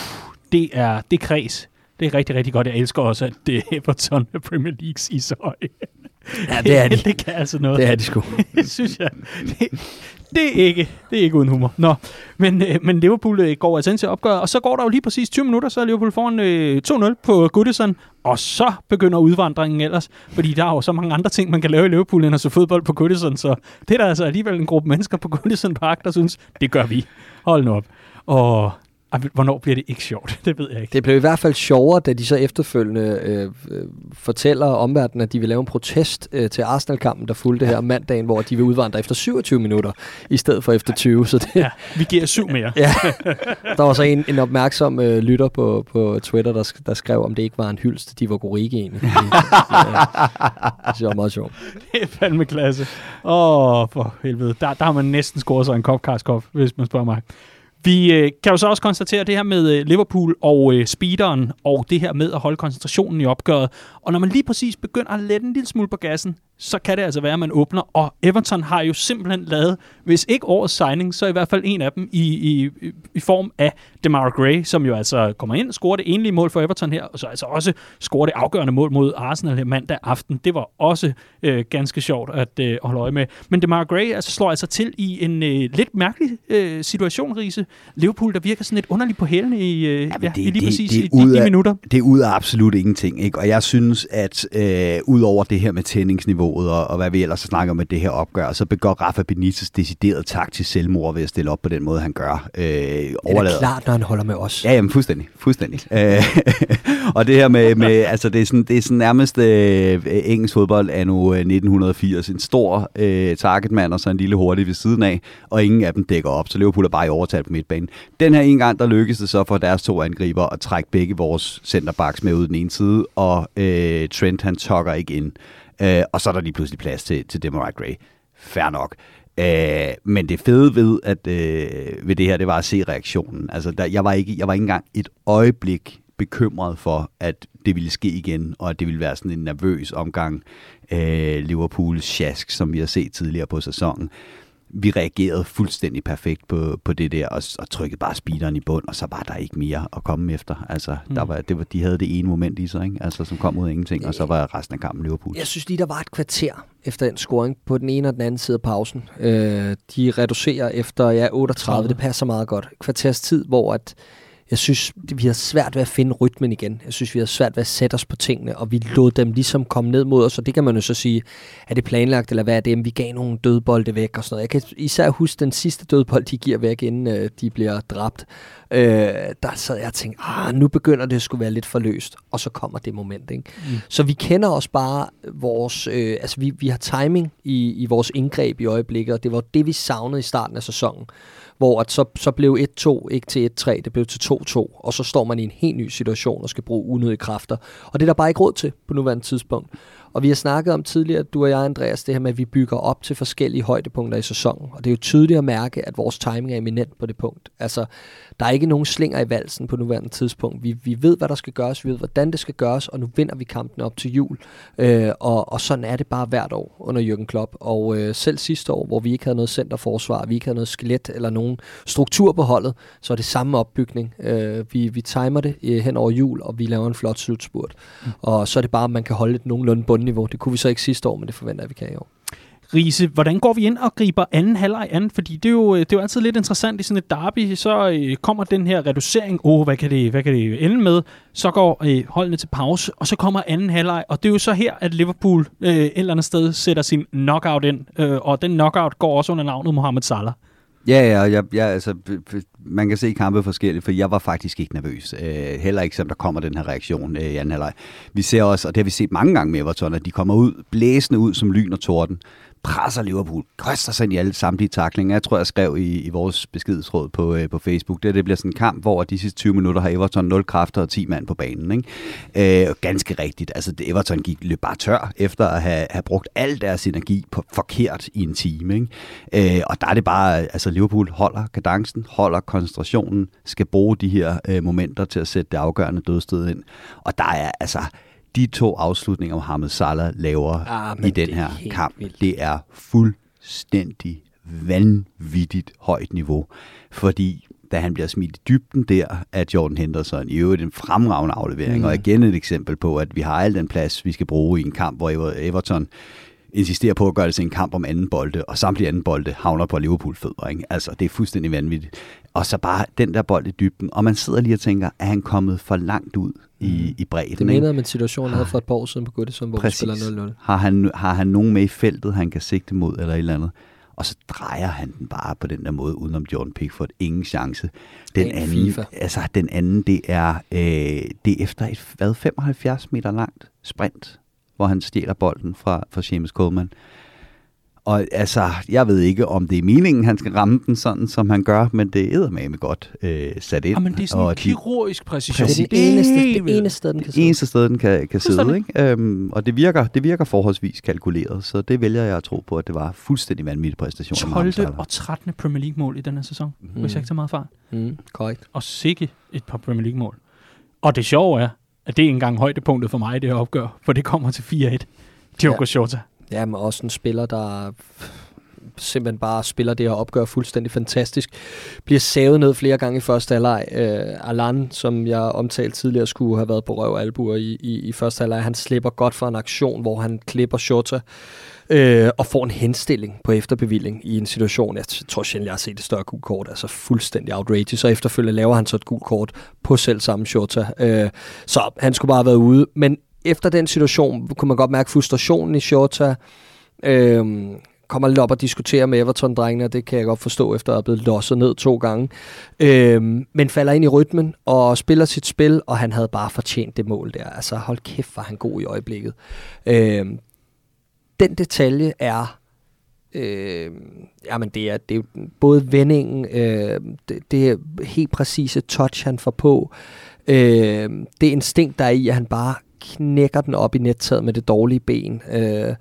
det er, det er kreds. Det er rigtig, rigtig godt. Jeg elsker også, at det er Everton med Premier Leagues i så Ja, det er [laughs] de. det kan altså noget. Det er de sgu. [laughs] det synes jeg. Det, det er ikke, det er ikke uden humor. Nå, men, øh, men Liverpool øh, går altså ind til opgør, og så går der jo lige præcis 20 minutter, så er Liverpool foran øh, 2-0 på Goodison, og så begynder udvandringen ellers, fordi der er jo så mange andre ting, man kan lave i Liverpool, end at se fodbold på Goodison, så det er der altså alligevel en gruppe mennesker på Goodison Park, der synes, det gør vi. Hold nu op. Og Hvornår bliver det ikke sjovt? [laughs] Det ved jeg ikke. Det blev i hvert fald sjovere, da de så efterfølgende øh, øh, fortæller omverdenen, at de vil lave en protest øh, til Arsenal-kampen, der fulgte her mandagen, hvor de vil udvandre efter 27 minutter, i stedet for efter 20. Så det, ja, vi giver syv mere. ja. Der var så en, en opmærksom øh, lytter på, på Twitter, der, der skrev, om det ikke var en hyldst, de var Gorigi egentlig. Ja, [laughs] det var meget sjovt. Det er fandme klasse. Åh, oh, for helvede. Der, der har man næsten scoret sig en kop karskop, hvis man spørger mig. Vi øh, kan jo så også konstatere det her med øh, Liverpool og øh, speederen, og det her med at holde koncentrationen i opgøret. Og når man lige præcis begynder at lette en lille smule på gassen, så kan det altså være, at man åbner. Og Everton har jo simpelthen lavet, hvis ikke årets signing, så i hvert fald en af dem i, i, i form af Demar Gray, som jo altså kommer ind, scorer det enlige mål for Everton her, og så altså også scorer det afgørende mål mod Arsenal mandag aften. Det var også øh, ganske sjovt at øh, holde øje med. Men Demar Gray altså, slår altså til i en øh, lidt mærkelig øh, situation, Riese. Liverpool, der virker sådan lidt underligt på hælene i, øh, ja, det, ja, lige det, præcis det, det i de, de minutter. Det er ud af absolut ingenting, ikke? og jeg synes, at øh, ud over det her med tændingsniveauet, og, og hvad vi ellers snakker om med det her opgør, så begår Rafa Benitez decideret taktisk selvmord ved at stille op på den måde, han gør. Øh, det er klart, når han holder med os. Ja, jamen fuldstændig. fuldstændig. øh, [laughs] og det her med, med altså det er sådan, det er sådan nærmest øh, engelsk fodbold af nu 1980. En stor øh, targetmand og så en lille hurtig ved siden af, og ingen af dem dækker op, så Liverpool er bare i overtal på midtbanen. Den her en gang, der lykkedes det så for deres to angriber at trække begge vores centerbacks med ud den ene side, og øh, Trent han tokker ikke ind. Øh, og så er der lige pludselig plads til, til Demarai Gray. Fair nok. Øh, men det fede ved, at, øh, ved det her, det var at se reaktionen. Altså, der, jeg, var ikke, jeg var ikke engang et øjeblik bekymret for, at det ville ske igen, og at det ville være sådan en nervøs omgang øh, Liverpools sjask, som vi har set tidligere på sæsonen vi reagerede fuldstændig perfekt på, på det der, og, og trykkede bare speederen i bund, og så var der ikke mere at komme efter. Altså, mm. der var, det var, de havde det ene moment i sig, ikke? Altså, som kom ud af ingenting, og så var resten af kampen Liverpool. Jeg synes lige, der var et kvarter efter den scoring på den ene og den anden side af pausen. Øh, de reducerer efter ja, 38, det passer meget godt. Kvarters tid, hvor at Jeg synes, vi har svært ved at finde rytmen igen. Jeg synes, vi har svært ved at sætte os på tingene, og vi lod dem ligesom komme ned mod os, og det kan man jo så sige, er det planlagt, eller hvad er det, vi gav nogle dødbolde væk og sådan noget. Jeg kan især huske den sidste dødbold, de giver væk, inden øh, de bliver dræbt. Øh, der sad jeg og tænkte, ah, nu begynder det at skulle være lidt forløst, og så kommer det moment. Ikke? Mm. Så vi kender også bare vores, øh, altså vi, vi har timing i, i vores indgreb i øjeblikket, og det var det, vi savnede i starten af sæsonen hvor at så, så blev 1-2 ikke til 1-3, det blev til 2-2, og så står man i en helt ny situation og skal bruge unødige kræfter. Og det er der bare ikke råd til på nuværende tidspunkt. Og vi har snakket om tidligere, du og jeg, Andreas, det her med, at vi bygger op til forskellige højdepunkter i sæsonen. Og det er jo tydeligt at mærke, at vores timing er eminent på det punkt. Altså, der er ikke nogen slinger i valsen på nuværende tidspunkt. Vi, vi ved, hvad der skal gøres, vi ved, hvordan det skal gøres, og nu vinder vi kampen op til jul. Øh, og, og sådan er det bare hvert år under Jürgen Klopp. Og øh, selv sidste år, hvor vi ikke havde noget centerforsvar, vi ikke havde noget skelet eller nogen struktur på holdet, så er det samme opbygning. Øh, vi, vi timer det øh, hen over jul, og vi laver en flot slutspurt. Mm. Og så er det bare, at man kan holde et nogenlunde bundniveau. Det kunne vi så ikke sidste år, men det forventer jeg, vi kan i år. Riese, hvordan går vi ind og griber anden halvleg an? Fordi det er, jo, øh, det er jo altid lidt interessant i sådan et derby, så øh, kommer den her reducering, åh, oh, hvad, kan det, hvad kan det ende med? Så går øh, holdene til pause, og så kommer anden halvleg, og det er jo så her, at Liverpool øh, et eller andet sted sætter sin knockout ind, øh, og den knockout går også under navnet Mohamed Salah. Ja, ja, jeg, jeg, altså, man kan se kampe forskelligt, for jeg var faktisk ikke nervøs. Øh, heller ikke, som der kommer den her reaktion øh, i anden halvleg. Vi ser også, og det har vi set mange gange med Everton, at de kommer ud, blæsende ud som lyn og torden presser Liverpool, koster sig ind i alle samtlige taklinger. Jeg tror, jeg skrev i, i vores beskedsråd på, øh, på Facebook, det, det bliver sådan en kamp, hvor de sidste 20 minutter har Everton 0 kræfter og 10 mand på banen. Ikke? Øh, ganske rigtigt. Altså, Everton gik løb bare tør efter at have, have brugt al deres energi på forkert i en time. Ikke? Øh, og der er det bare, altså Liverpool holder kadencen, holder koncentrationen, skal bruge de her øh, momenter til at sætte det afgørende dødsted ind. Og der er altså de to afslutninger, Mohamed Salah laver ah, i den her kamp, vildt. det er fuldstændig vanvittigt højt niveau. Fordi da han bliver smidt i dybden der af Jordan Henderson, i øvrigt en fremragende aflevering, mm. og igen et eksempel på, at vi har al den plads, vi skal bruge i en kamp, hvor Everton insisterer på at gøre det til en kamp om anden bolde, og samtlige anden bolde havner på Liverpool fødder. Ikke? Altså, det er fuldstændig vanvittigt. Og så bare den der bold i dybden, og man sidder lige og tænker, er han kommet for langt ud i, mm. i bredden? Det minder om en situation, han havde for et par år siden på Goodison, hvor Præcis. vi spiller 0-0. Har han, har han nogen med i feltet, han kan sigte mod, eller et eller andet? og så drejer han den bare på den der måde udenom Jordan Pickford. Ingen chance. Den anden, FIFA. altså den anden, det er, øh, det er efter et hvad, 75 meter langt sprint, hvor han stjæler bolden fra, fra James Coleman. Og altså, jeg ved ikke, om det er meningen, han skal ramme den sådan, som han gør, men det er med godt øh, sat ind. men det er sådan og en kirurgisk præcision. Det er det eneste, det eneste sted, den kan sidde. Det eneste sted, den kan, kan sidde. Ikke? Øhm, og det virker, det virker forholdsvis kalkuleret, så det vælger jeg at tro på, at det var fuldstændig vanvittig præstation. 12. og 13. Premier League-mål i den her sæson, mm. hvis jeg ikke tager meget fejl. Mm, korrekt. Og sikke et par Premier League-mål. Og det sjove er, at det er engang højdepunktet for mig i det her opgør, for det kommer til 4-1. Diogo ja. Jota. Ja, men også en spiller, der simpelthen bare spiller det her opgør fuldstændig fantastisk. Bliver savet ned flere gange i første halvleg. Øh, Alan, som jeg omtalte tidligere, skulle have været på røv og albuer i, i, i første halvleg. Han slipper godt for en aktion, hvor han klipper Shota øh, og får en henstilling på efterbevilling i en situation. Jeg tror sjældent, jeg har set et større gult kort. Altså fuldstændig outrageous. og efterfølgende laver han så et gult kort på selv samme Shota. Øh, så han skulle bare have været ude. Men efter den situation kunne man godt mærke frustrationen i Shota. Øhm, kommer lidt op og diskuterer med Everton-drengene, og det kan jeg godt forstå, efter at have blevet losset ned to gange. Øhm, men falder ind i rytmen og spiller sit spil, og han havde bare fortjent det mål der. Altså hold kæft, var han god i øjeblikket. Øhm, den detalje er Øh, jamen det er, det er både vendingen, øh, det, det er helt præcise touch, han får på. Øh, det instinkt, der er i, at han bare knækker den op i nettaget med det dårlige ben. Øh,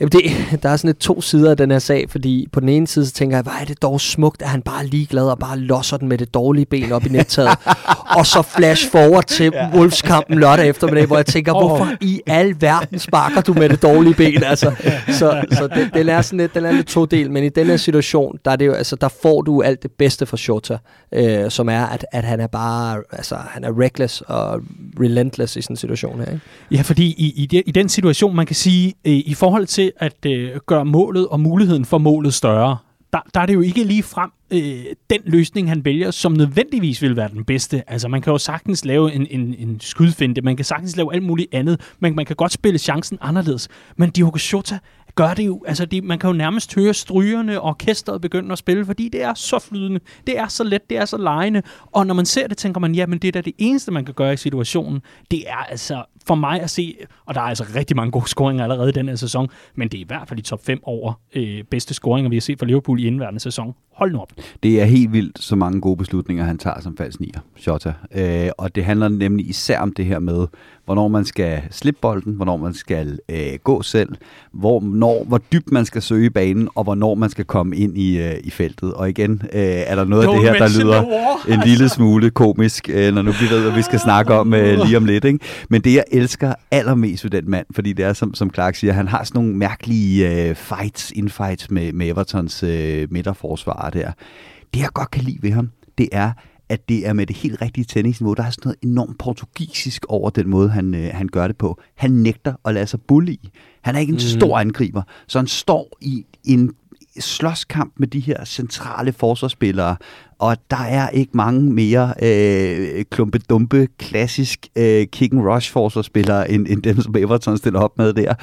Jamen det, der er sådan et to sider af den her sag, fordi på den ene side så tænker jeg, hvor er det dog smukt, at han bare er ligeglad og bare losser den med det dårlige ben op i nettaget. [laughs] og så flash forward til ja. Wolfskampen lørdag eftermiddag, hvor jeg tænker, hvorfor i al verden sparker du med det dårlige ben? Altså, så så det, den, er sådan lidt, den er lidt to del, men i den her situation, der, er det jo, altså, der får du alt det bedste fra Shota, øh, som er, at, at han er bare, altså han er reckless og relentless i sådan en situation her. Ikke? Ja, fordi i, i, i den situation, man kan sige, i forhold til at øh, gøre målet og muligheden for målet større, der, der er det jo ikke lige frem øh, den løsning, han vælger, som nødvendigvis vil være den bedste. Altså, man kan jo sagtens lave en, en, en skudfinde, man kan sagtens lave alt muligt andet, men man kan godt spille chancen anderledes. Men Diogo Jota gør det jo, altså de, man kan jo nærmest høre strygerne og orkestret begynde at spille, fordi det er så flydende, det er så let, det er så lejende, og når man ser det, tænker man, ja, men det er da det eneste, man kan gøre i situationen. Det er altså for mig at se, og der er altså rigtig mange gode scoringer allerede i den her sæson, men det er i hvert fald i top 5 over øh, bedste scoringer, vi har set fra Liverpool i indværende sæson. Hold nu op. Det er helt vildt, så mange gode beslutninger, han tager som falsk nier, Shota. Øh, og det handler nemlig især om det her med, hvornår man skal slippe bolden, hvornår man skal øh, gå selv, hvor, når, hvor dybt man skal søge banen, og hvornår man skal komme ind i, øh, i feltet. Og igen øh, er der noget af det her, der lyder en lille smule komisk, øh, når nu vi ved, hvad vi skal snakke om øh, lige om lidt. Ikke? Men det, jeg elsker allermest ved den mand, fordi det er, som, som Clark siger, han har sådan nogle mærkelige øh, fights, infights med, med Evertons øh, midterforsvar der. Det, jeg godt kan lide ved ham, det er, at det er med det helt rigtige tennisniveau. Der er sådan noget enormt portugisisk over den måde, han, øh, han gør det på. Han nægter at lade sig bulle i. Han er ikke en mm. stor angriber, så han står i en slåskamp med de her centrale forsvarsspillere, og der er ikke mange mere øh, klumpe-dumpe, klassisk øh, kick and rush forsvarsspillere, end, end dem, som Everton stiller op med der.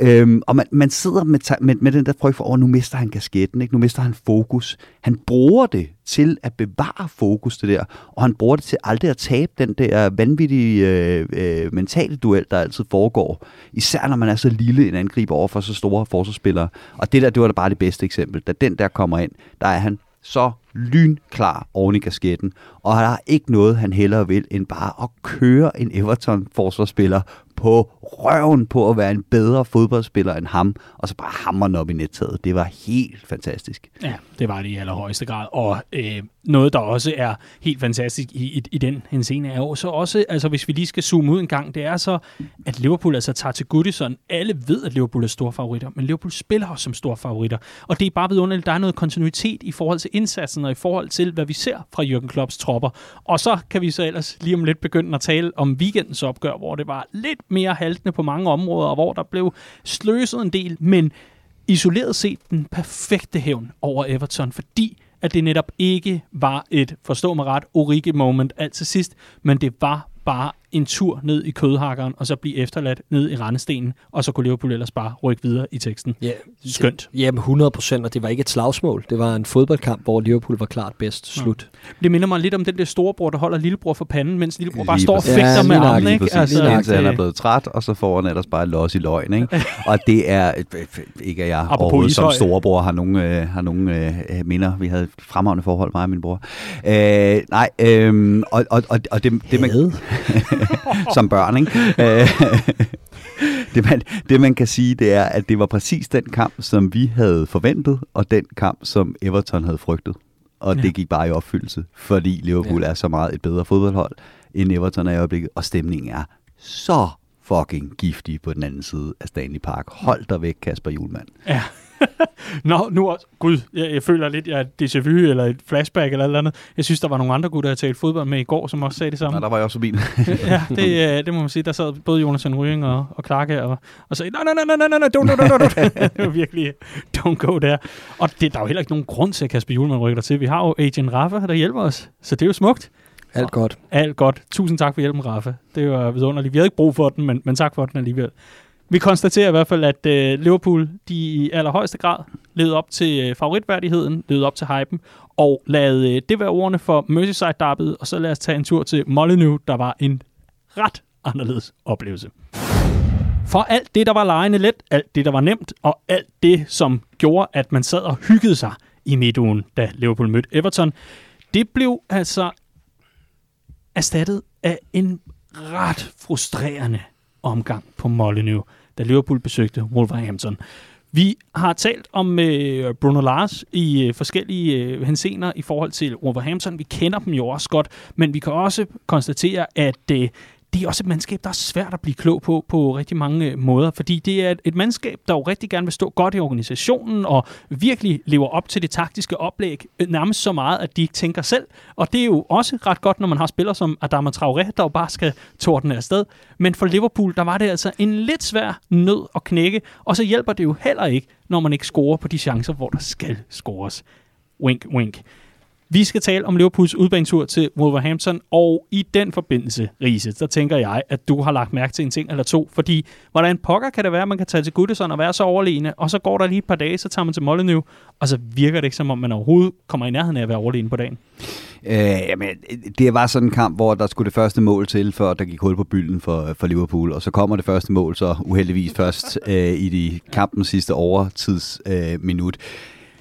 Øhm, og man, man sidder med, med, med den der frygt for, at nu mister han kasketten, ikke? nu mister han fokus. Han bruger det til at bevare fokus det der, og han bruger det til aldrig at tabe den der vanvittige øh, øh, mentale duel, der altid foregår. Især når man er så lille en angriber over for så store forsvarsspillere. Og det der, det var da bare det bedste eksempel. Da den der kommer ind, der er han så lynklar oven i kasketten, og der er ikke noget, han hellere vil, end bare at køre en Everton-forsvarsspiller på røven på at være en bedre fodboldspiller end ham, og så bare hammer op i nettaget. Det var helt fantastisk. Ja, det var det i allerhøjeste grad. Og øh, noget, der også er helt fantastisk i, i, i den henseende, er jo så også, altså hvis vi lige skal zoome ud en gang, det er så, at Liverpool altså tager til Goodison. Alle ved, at Liverpool er store favoritter, men Liverpool spiller også som store favoritter. Og det er bare vidunderligt, der er noget kontinuitet i forhold til indsatsen og i forhold til, hvad vi ser fra Jürgen Klopps tropper. Og så kan vi så ellers lige om lidt begynde at tale om weekendens opgør, hvor det var lidt mere haltende på mange områder, og hvor der blev sløset en del, men isoleret set den perfekte hævn over Everton, fordi at det netop ikke var et, forstå mig ret, Origi moment alt til sidst, men det var bare en tur ned i kødhakkeren, og så blive efterladt ned i rendestenen, og så kunne Liverpool ellers bare rykke videre i teksten. Ja, Skønt. Ja, 100 procent, og det var ikke et slagsmål. Det var en fodboldkamp, hvor Liverpool var klart bedst. Slut. Ja. Det minder mig lidt om den der storebror, der holder lillebror for panden, mens lillebror bare Lige står og fægter Ja, med lige armen. nok, Ikke? Præcis, altså, Altså, indtil han er blevet træt, og så får han ellers bare los i løgn. Ikke? og det er, ikke at jeg Apropos overhovedet som Ishøj. storebror har nogen, øh, har nogen øh, minder. Vi havde fremragende forhold, mig og min bror. Øh, nej, øh, og, og, og, og det, det man. [laughs] som børn, ikke? Øh, [laughs] det, man, det man kan sige, det er, at det var præcis den kamp, som vi havde forventet, og den kamp, som Everton havde frygtet. Og Ja. det gik bare i opfyldelse, fordi Liverpool ja. er så meget et bedre fodboldhold, end Everton er i øjeblikket, og stemningen er så fucking giftig på den anden side af Stanley Park. Hold dig væk, Kasper Julemand. Ja. [laughs] Nå, nu også. Gud, jeg, jeg føler lidt, jeg er et déjà vu eller et flashback eller et eller andet. Jeg synes, der var nogle andre gutter, jeg talte fodbold med i går, som også sagde det samme. Nå, der var jeg også forbi. [laughs] ja, det, [laughs] øh, det må man sige. Der sad både Jonas Rying og, og Clarke og, og sagde, nej, nej, nej, nej, nej, nej, don't, don't, don't, don't. det var virkelig, don't go der. Og det, der er jo heller ikke nogen grund til, at Kasper Julemand rykker der til. Vi har jo Agent Rafa, der hjælper os, så det er jo smukt. Alt godt. Alt godt. Tusind tak for hjælpen, Rafa. Det var vidunderligt. Vi havde ikke brug for den, men, men tak for den alligevel. Vi konstaterer i hvert fald, at øh, Liverpool de i allerhøjeste grad levede op til øh, favoritværdigheden, levede op til hypen, og lad øh, det være ordene for Merseyside derbyet, og så lad os tage en tur til Molyneux, der var en ret anderledes oplevelse. For alt det, der var lejende let, alt det, der var nemt, og alt det, som gjorde, at man sad og hyggede sig i midtugen, da Liverpool mødte Everton, det blev altså erstattet af en ret frustrerende omgang på Molyneux, da Liverpool besøgte Wolverhampton. Vi har talt om øh, Bruno Lars i øh, forskellige øh, hensener i forhold til Wolverhampton. Vi kender dem jo også godt, men vi kan også konstatere, at øh, det er også et mandskab, der er svært at blive klog på på rigtig mange øh, måder, fordi det er et, mandskab, der jo rigtig gerne vil stå godt i organisationen og virkelig lever op til det taktiske oplæg, øh, nærmest så meget, at de ikke tænker selv. Og det er jo også ret godt, når man har spillere som Adama Traoré, der jo bare skal tordne afsted. Men for Liverpool, der var det altså en lidt svær nød at knække, og så hjælper det jo heller ikke, når man ikke scorer på de chancer, hvor der skal scores. Wink, wink. Vi skal tale om Liverpools udbanetur til Wolverhampton, og i den forbindelse, Riese, så tænker jeg, at du har lagt mærke til en ting eller to, fordi hvordan pokker kan det være, at man kan tage til Goodison og være så overlegne, og så går der lige et par dage, så tager man til Molyneux, og så virker det ikke, som om man overhovedet kommer i nærheden af at være overlegne på dagen. Øh, jamen, det var sådan en kamp, hvor der skulle det første mål til, før der gik hul på bylden for, for Liverpool, og så kommer det første mål så uheldigvis først [laughs] øh, i de kampens sidste overtidsminut. Øh, minut.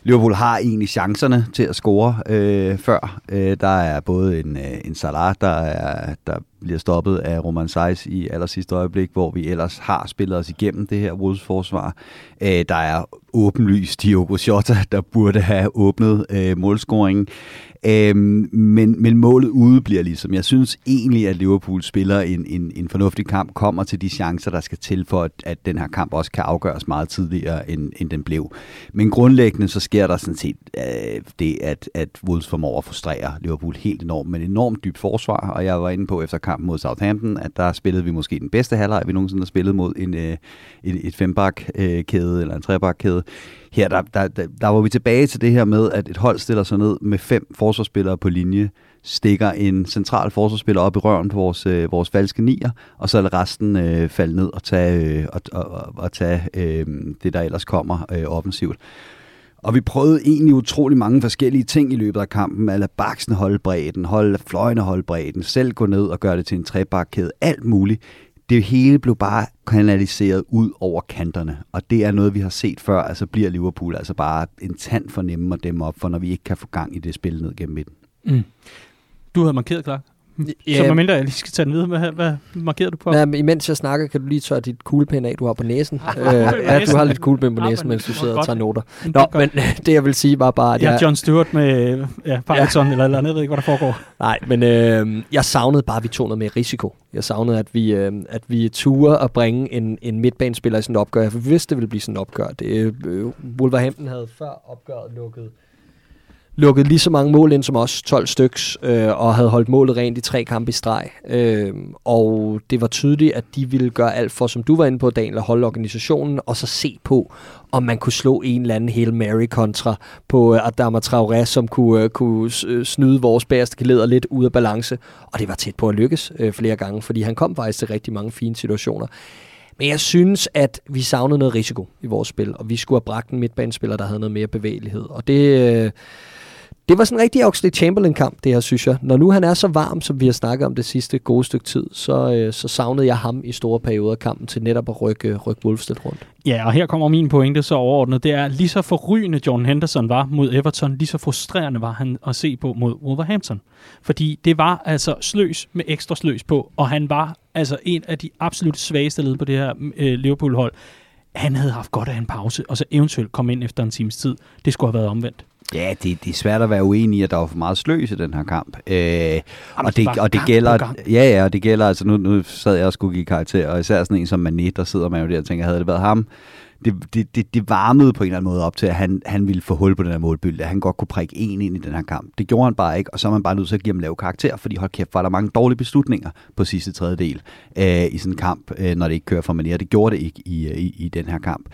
Liverpool har egentlig chancerne til at score øh, før. Øh, der er både en, øh, en Salah, der, er, der bliver stoppet af Roman Seis i aller sidste øjeblik, hvor vi ellers har spillet os igennem det her Wolves forsvar. Øh, der er åbenlyst Diogo Jota, der burde have åbnet øh, målscoringen. Øhm, men, men målet ude bliver ligesom. Jeg synes egentlig, at Liverpool spiller en, en, en fornuftig kamp, kommer til de chancer, der skal til for, at, at den her kamp også kan afgøres meget tidligere, end, end den blev. Men grundlæggende så sker der sådan set øh, det, at, at Wolves formår at frustrere Liverpool helt enormt, men enormt dybt forsvar, og jeg var inde på efter kampen mod Southampton, at der spillede vi måske den bedste halvleg, vi nogensinde har spillet mod en, øh, et, et fembak-kæde øh, eller en trebak-kæde. Her der, der, der, der var vi tilbage til det her med, at et hold stiller sig ned med fem forsvarsspillere på linje, stikker en central forsvarsspiller op i røven på vores, øh, vores falske nier, og så lader resten øh, falde ned og tage, øh, og, og, og tage øh, det, der ellers kommer øh, offensivt. Og vi prøvede egentlig utrolig mange forskellige ting i løbet af kampen. At lade baksen holde bredden, holde fløjene holde bredden, selv gå ned og gøre det til en trebakkæde, alt muligt det hele blev bare kanaliseret ud over kanterne, og det er noget, vi har set før, altså bliver Liverpool altså bare en tand for nemme at dem op for, når vi ikke kan få gang i det spil ned gennem midten. Mm. Du havde markeret, klar. Ja, så mindre jeg lige skal tage den videre, hvad, hvad markerede du på? Ja, imens jeg snakker, kan du lige tørre dit kuglepen af, du har på næsen. øh, ja, du har lidt kuglepen på næsen, mens du sidder og tager noter. Nå, men det jeg vil sige var bare... At ja, jeg, John Stewart med ja, Parkinson ja. eller, eller andet, jeg ved ikke, hvad der foregår. Nej, men øh, jeg savnede bare, at vi tog noget mere risiko. Jeg savnede, at vi, øh, at vi turde at bringe en, en midtbanespiller i sådan et opgør. For vi vidste, det ville blive sådan et opgør. Det, øh, Wolverhampton havde før opgøret lukket lukket lige så mange mål ind som os, 12 styks, øh, og havde holdt målet rent i tre kampe i streg. Øh, og det var tydeligt, at de ville gøre alt for, som du var inde på, Daniel, at holde organisationen, og så se på, om man kunne slå en eller anden Hail Mary kontra på øh, Adama Traoré, som kunne, øh, kunne øh, snyde vores bagerste geleder lidt ud af balance. Og det var tæt på at lykkes øh, flere gange, fordi han kom faktisk til rigtig mange fine situationer. Men jeg synes, at vi savnede noget risiko i vores spil, og vi skulle have bragt en midtbanespiller, der havde noget mere bevægelighed. Og det... Øh, det var sådan en rigtig Oxley Chamberlain-kamp, det her, synes jeg. Når nu han er så varm, som vi har snakket om det sidste gode stykke tid, så, øh, så savnede jeg ham i store perioder af kampen til netop at rykke, øh, rykke Wolves rundt. Ja, og her kommer min pointe så overordnet. Det er lige så forrygende John Henderson var mod Everton, lige så frustrerende var han at se på mod Wolverhampton. Fordi det var altså sløs med ekstra sløs på, og han var altså en af de absolut svageste led på det her øh, Liverpool-hold. Han havde haft godt af en pause, og så eventuelt komme ind efter en times tid. Det skulle have været omvendt. Ja, det, det er svært at være uenig i, at der var for meget sløs i den her kamp. Øh, og, det, og det gælder, ja, ja, og det gælder, altså nu, nu sad jeg og skulle give karakter, og især sådan en som Mané, der sidder man jo der og tænker, havde det været ham, det, det, det, det varmede på en eller anden måde op til, at han, han ville få hul på den her målbylde, at han godt kunne prikke en ind i den her kamp. Det gjorde han bare ikke, og så er man bare nødt til at give ham lav karakter, fordi hold kæft, var der mange dårlige beslutninger på sidste tredjedel øh, i sådan en kamp, øh, når det ikke kører for manier. det gjorde det ikke i, øh, i, i den her kamp.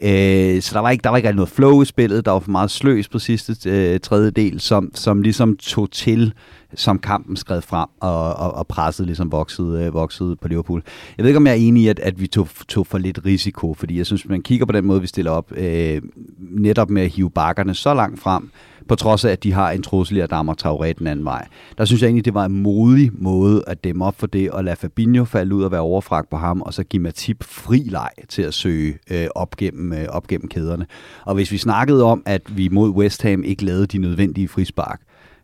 Øh, så der var, ikke, der var ikke rigtig noget flow i spillet, der var for meget sløs på sidste øh, tredjedel, som, som ligesom tog til som kampen skred frem og, og, og presset ligesom voksede, øh, voksede på Liverpool. Jeg ved ikke, om jeg er enig i, at, at vi tog, tog for lidt risiko, fordi jeg synes, man kigger på den måde, vi stiller op, øh, netop med at hive bakkerne så langt frem, på trods af, at de har en trussel i Adama Traoré den anden vej. Der synes jeg egentlig, det var en modig måde at dæmme op for det, og lade Fabinho falde ud og være overfragt på ham, og så give Matip fri leg til at søge øh, op, gennem, øh, op gennem kæderne. Og hvis vi snakkede om, at vi mod West Ham ikke lavede de nødvendige frispark,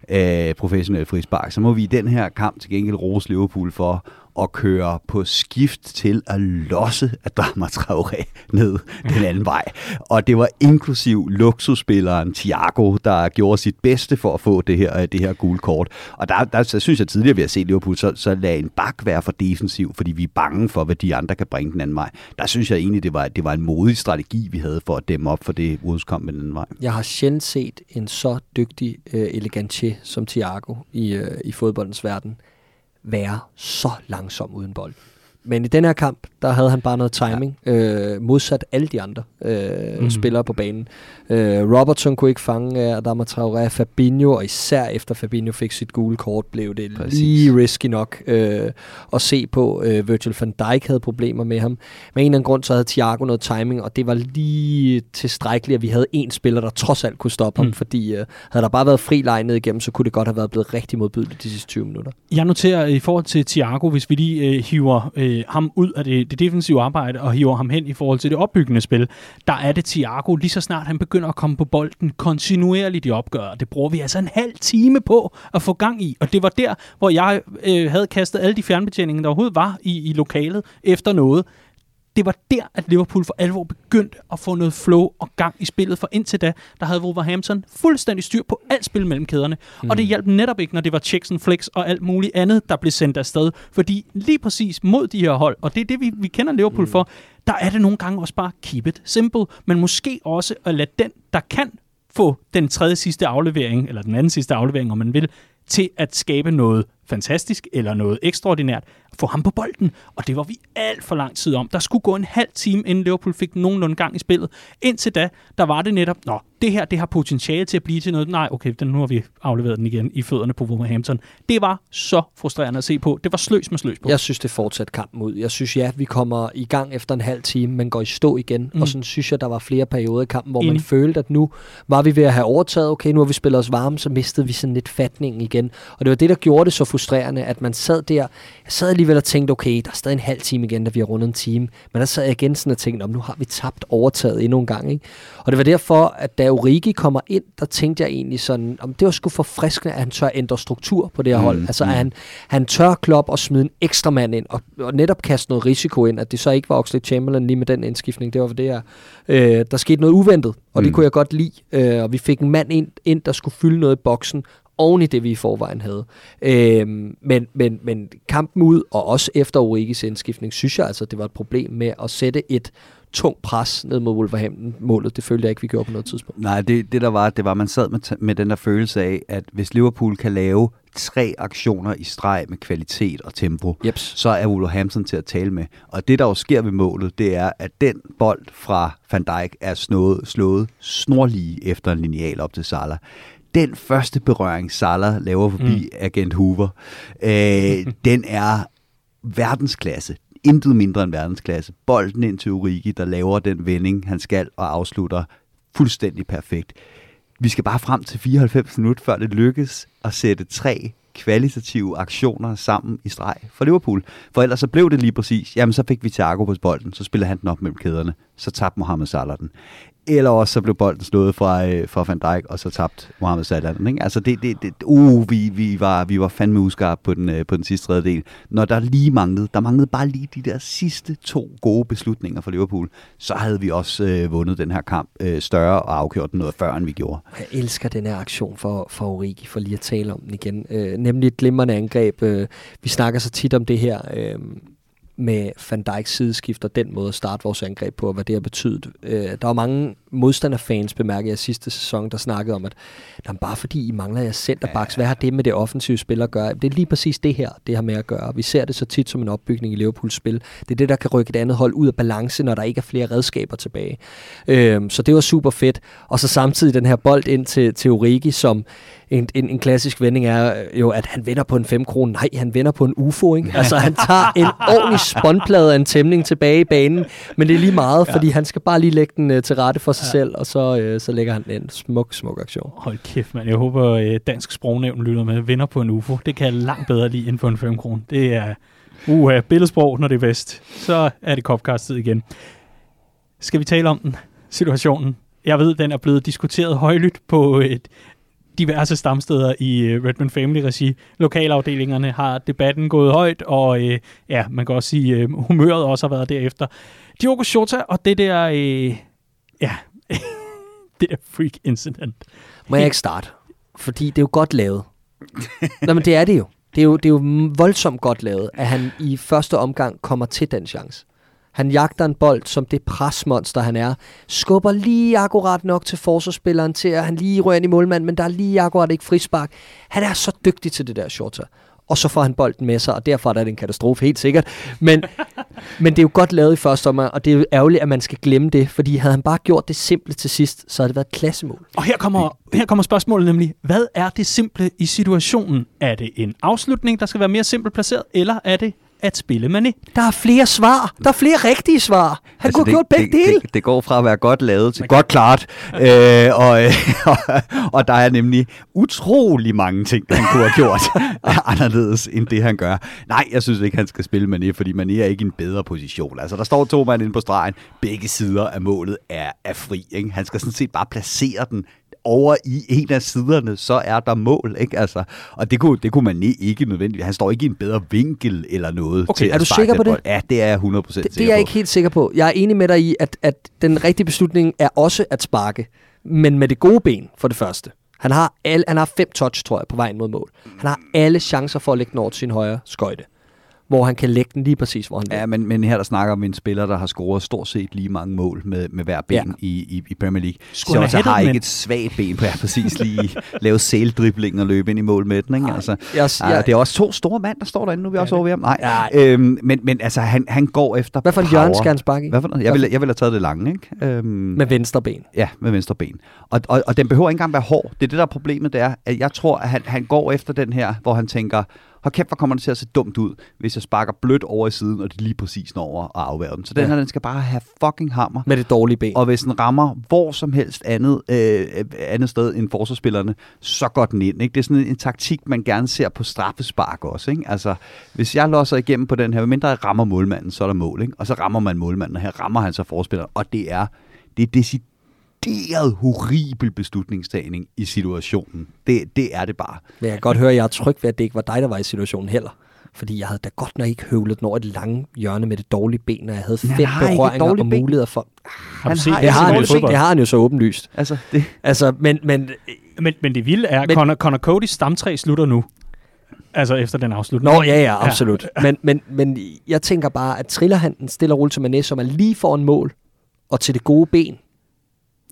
øh, professionelle frispark, så må vi i den her kamp til gengæld rose Liverpool for at køre på skift til at losse Adama Traoré ned den anden vej. Og det var inklusiv luksusspilleren Thiago, der gjorde sit bedste for at få det her, øh, det her gule kort. Og der, der så synes jeg tidligere, vi har set Liverpool, så, så lad en bak være for defensiv, fordi vi er bange for, hvad de andre kan bringe den anden vej. Der synes jeg egentlig, det var, det var en modig strategi, vi havde for at dæmme op for det Wolves kom den anden vej. Jeg har sjældent set en så dygtig øh, elegantier som Thiago i, øh, i fodboldens verden være så langsom uden bold. Men i den her kamp, der havde han bare noget timing, ja. øh, modsat alle de andre øh, mm. spillere på banen. Øh, Robertson kunne ikke fange Adama Traoré, Fabinho, og især efter Fabinho fik sit gule kort, blev det Præcis. lige risky nok øh, at se på. Øh, Virgil van Dijk havde problemer med ham. Men en eller anden grund, så havde Thiago noget timing, og det var lige tilstrækkeligt, at vi havde en spiller, der trods alt kunne stoppe mm. ham, fordi øh, havde der bare været fri ned igennem, så kunne det godt have været blevet rigtig modbydeligt de sidste 20 minutter. Jeg noterer i forhold til Thiago, hvis vi lige øh, hiver øh, Øh, ham ud af det, det defensive arbejde og hiver ham hen i forhold til det opbyggende spil, der er det Thiago, lige så snart han begynder at komme på bolden kontinuerligt i opgør. Det bruger vi altså en halv time på at få gang i, og det var der, hvor jeg øh, havde kastet alle de fjernbetjeninger, der overhovedet var i, i lokalet efter noget det var der, at Liverpool for alvor begyndte at få noget flow og gang i spillet, for indtil da, der havde Wolverhampton fuldstændig styr på alt spil mellem kæderne. Mm. Og det mm. hjalp netop ikke, når det var checks and flex og alt muligt andet, der blev sendt afsted. Fordi lige præcis mod de her hold, og det er det, vi, vi kender Liverpool mm. for, der er det nogle gange også bare keep it simple, men måske også at lade den, der kan få den tredje sidste aflevering, eller den anden sidste aflevering, om man vil, til at skabe noget fantastisk eller noget ekstraordinært, få ham på bolden. Og det var vi alt for lang tid om. Der skulle gå en halv time, inden Liverpool fik nogenlunde gang i spillet. Indtil da, der var det netop, nå, det her det har potentiale til at blive til noget. Nej, okay, den, nu har vi afleveret den igen i fødderne på Wolverhampton. Det var så frustrerende at se på. Det var sløs med sløs på. Jeg synes, det fortsat kampen ud. Jeg synes, ja, vi kommer i gang efter en halv time, men går i stå igen. Mm. Og sådan synes jeg, der var flere perioder i kampen, hvor Enig. man følte, at nu var vi ved at have overtaget. Okay, nu har vi spillet os varme, så mistede vi sådan lidt fatningen igen. Og det var det, der gjorde det så frustrerende, at man sad der. Jeg sad alligevel og tænkte, okay, der er stadig en halv time igen, da vi har rundet en time. Men der sad jeg igen sådan og tænkte, nu har vi tabt overtaget endnu en gang. Ikke? Og det var derfor, at da Origi kommer ind, der tænkte jeg egentlig sådan, om det var sgu forfriskende, at han tør ændre struktur på det her mm, hold. Altså, mm. at han, han tør klop og smide en ekstra mand ind, og, og netop kaste noget risiko ind, at det så ikke var Oxlade Chamberlain lige med den indskiftning. Det var det her. Øh, der skete noget uventet, og mm. det kunne jeg godt lide. Øh, og vi fik en mand ind, ind, der skulle fylde noget i boksen, oven i det, vi i forvejen havde. Øhm, men, men, men kampen ud, og også efter Origis indskiftning, synes jeg altså, det var et problem med at sætte et tungt pres ned mod Wolverhampton. Målet, det følte jeg ikke, vi gjorde på noget tidspunkt. Nej, det, det der var, det var, at man sad med, med den der følelse af, at hvis Liverpool kan lave tre aktioner i streg med kvalitet og tempo, Jeps. så er Wolverhampton til at tale med. Og det, der jo sker ved målet, det er, at den bold fra Van Dijk er slået, slået snorlige efter en lineal op til Salah den første berøring, Salah laver forbi mm. agent Hoover, øh, [laughs] den er verdensklasse. Intet mindre end verdensklasse. Bolden ind til Urigi, der laver den vending, han skal, og afslutter fuldstændig perfekt. Vi skal bare frem til 94 minutter, før det lykkes at sætte tre kvalitative aktioner sammen i streg for Liverpool. For ellers så blev det lige præcis, jamen så fik vi Thiago på bolden, så spiller han den op mellem kæderne, så tabte Mohamed Salah den eller også så blev bolden slået fra, øh, fra Van Dijk, og så tabt Mohamed Salah. Ikke? Altså det, det, det, uh, vi, vi, var, vi var fandme uskarpe på den, øh, på den sidste tredjedel. Når der lige manglede, der manglede bare lige de der sidste to gode beslutninger for Liverpool, så havde vi også øh, vundet den her kamp øh, større og afgjort den noget før, end vi gjorde. Jeg elsker den her aktion for, for Origi, for lige at tale om den igen. Øh, nemlig et glimrende angreb. Øh, vi snakker så tit om det her... Øh, med Van Dijks sideskift og den måde at starte vores angreb på, og hvad det har betydet. Øh, der var mange modstanderfans, bemærkede jeg sidste sæson, der snakkede om, at jamen, bare fordi I mangler jer centerbacks, hvad har det med det offensive spil at gøre? Det er lige præcis det her, det har med at gøre. Vi ser det så tit som en opbygning i Liverpools spil. Det er det, der kan rykke et andet hold ud af balance, når der ikke er flere redskaber tilbage. Øh, så det var super fedt. Og så samtidig den her bold ind til, til Origi, som en, en, en klassisk vending er jo, at han vinder på en 5 kroner. Nej, han vinder på en UFO. Ikke? Altså, han tager en [laughs] ordentlig spåndplade af en tæmning tilbage i banen, men det er lige meget, fordi han skal bare lige lægge den uh, til rette for sig ja. selv, og så, uh, så lægger han en smuk, smuk aktion. Hold kæft, man. Jeg håber, uh, dansk sprognævn lytter med. Vinder på en UFO. Det kan jeg langt bedre lide end på en 5 kroner. Det er uh, billedsprog, når det er bedst. Så er det Copcast-tid igen. Skal vi tale om den? Situationen? Jeg ved, den er blevet diskuteret højlydt på et diverse stamsteder i øh, Redmond Family-regi. Lokalafdelingerne har debatten gået højt, og øh, ja, man kan også sige, øh, humøret også har været derefter. Diogo Jota og det der, øh, ja, [laughs] det der freak incident. Må jeg ikke starte? Fordi det er jo godt lavet. Nå, men det er det jo. Det er jo, det er jo voldsomt godt lavet, at han i første omgang kommer til den chance. Han jagter en bold, som det presmonster han er. Skubber lige akkurat nok til forsvarsspilleren til, at han lige rører ind i målmanden, men der er lige akkurat ikke frispark. Han er så dygtig til det der, Shorter. Og så får han bolden med sig, og derfor er det en katastrofe, helt sikkert. Men, [laughs] men det er jo godt lavet i første omgang, og det er jo ærgerligt, at man skal glemme det, fordi havde han bare gjort det simple til sidst, så havde det været et klassemål. Og her kommer, her kommer spørgsmålet nemlig, hvad er det simple i situationen? Er det en afslutning, der skal være mere simpelt placeret, eller er det at spille Mané? Der er flere svar. Der er flere rigtige svar. Han altså, kunne have gjort begge det, dele. Det, det går fra at være godt lavet til godt klart. øh, og, [laughs] og, og der er nemlig utrolig mange ting, han kunne have gjort [laughs] anderledes, end det han gør. Nej, jeg synes ikke, han skal spille Mané, fordi Mané er ikke i en bedre position. Altså, der står to mand inde på stregen. Begge sider af målet er, er fri. Ikke? Han skal sådan set bare placere den over i en af siderne, så er der mål, ikke? Altså, og det kunne, det kunne man ikke nødvendigt. Han står ikke i en bedre vinkel eller noget. Okay, til er du sikker på det? bold. Ja, det er jeg 100% Det, sikker det er jeg på. ikke helt sikker på. Jeg er enig med dig i, at, at den rigtige beslutning er også at sparke, men med det gode ben for det første. Han har, alle, han har fem touch, tror jeg, på vejen mod mål. Han har alle chancer for at lægge den over til sin højre skøjte, hvor han kan lægge den lige præcis, hvor han vil. Ja, men, men her der snakker om en spiller, der har scoret stort set lige mange mål med, med hver ben Ja. i, i, i Premier League. Skulle han Så have har ikke et svagt ben på, ja, præcis lige [laughs] lave sældribling og løbe ind i mål med den. Ikke? Altså, Jeg, ja, jeg, det er også to store mand, der står derinde, nu er vi også over ved ham. Nej, Ja. øhm, men, men altså, han, han går efter hvad for en hjørne skal han sparke i? Hvad for noget? Jeg ville, jeg ville have taget det lange, ikke? Øhm, Med venstre ben. Ja, med venstre ben. Og, og, og den behøver ikke engang være hård. Det er det, der er problemet, det er, at jeg tror, at han, han går efter den her, hvor han tænker, hold kæft, hvor kommer det til at se dumt ud, hvis jeg sparker blødt over i siden, og det lige præcis når over og afværger den. Så den Ja. her, den skal bare have fucking hammer. Med det dårlige ben. Og hvis den rammer hvor som helst andet, øh, andet sted end forsvarsspillerne, så går den ind. Ikke? Det er sådan en, en taktik, man gerne ser på straffespark også. Ikke? Altså, hvis jeg losser igennem på den her, medmindre jeg rammer målmanden, så er der mål. Ikke? Og så rammer man målmanden, og her rammer han så forspilleren. Og det er, det er decideret horribel beslutningstagning i situationen. Det, det er det bare. Men jeg kan godt høre, at jeg er tryg ved, at det ikke var dig, der var i situationen heller. Fordi jeg havde da godt nok ikke høvlet den over et lange hjørne med det dårlige ben, og jeg havde han fem berøringer og ben. muligheder for... Har Han set har- Det har, så han jo, det har han jo så åbenlyst. Altså, det, Altså, men, men Men, men det vilde er, at Connor, Connor Cody's stamtræ slutter nu. Altså efter den afslutning. Nå, ja, ja, absolut. Ja. [laughs] Men, men, men jeg tænker bare, at triller han den stille og roligt til Mané, som er lige foran mål, og til det gode ben.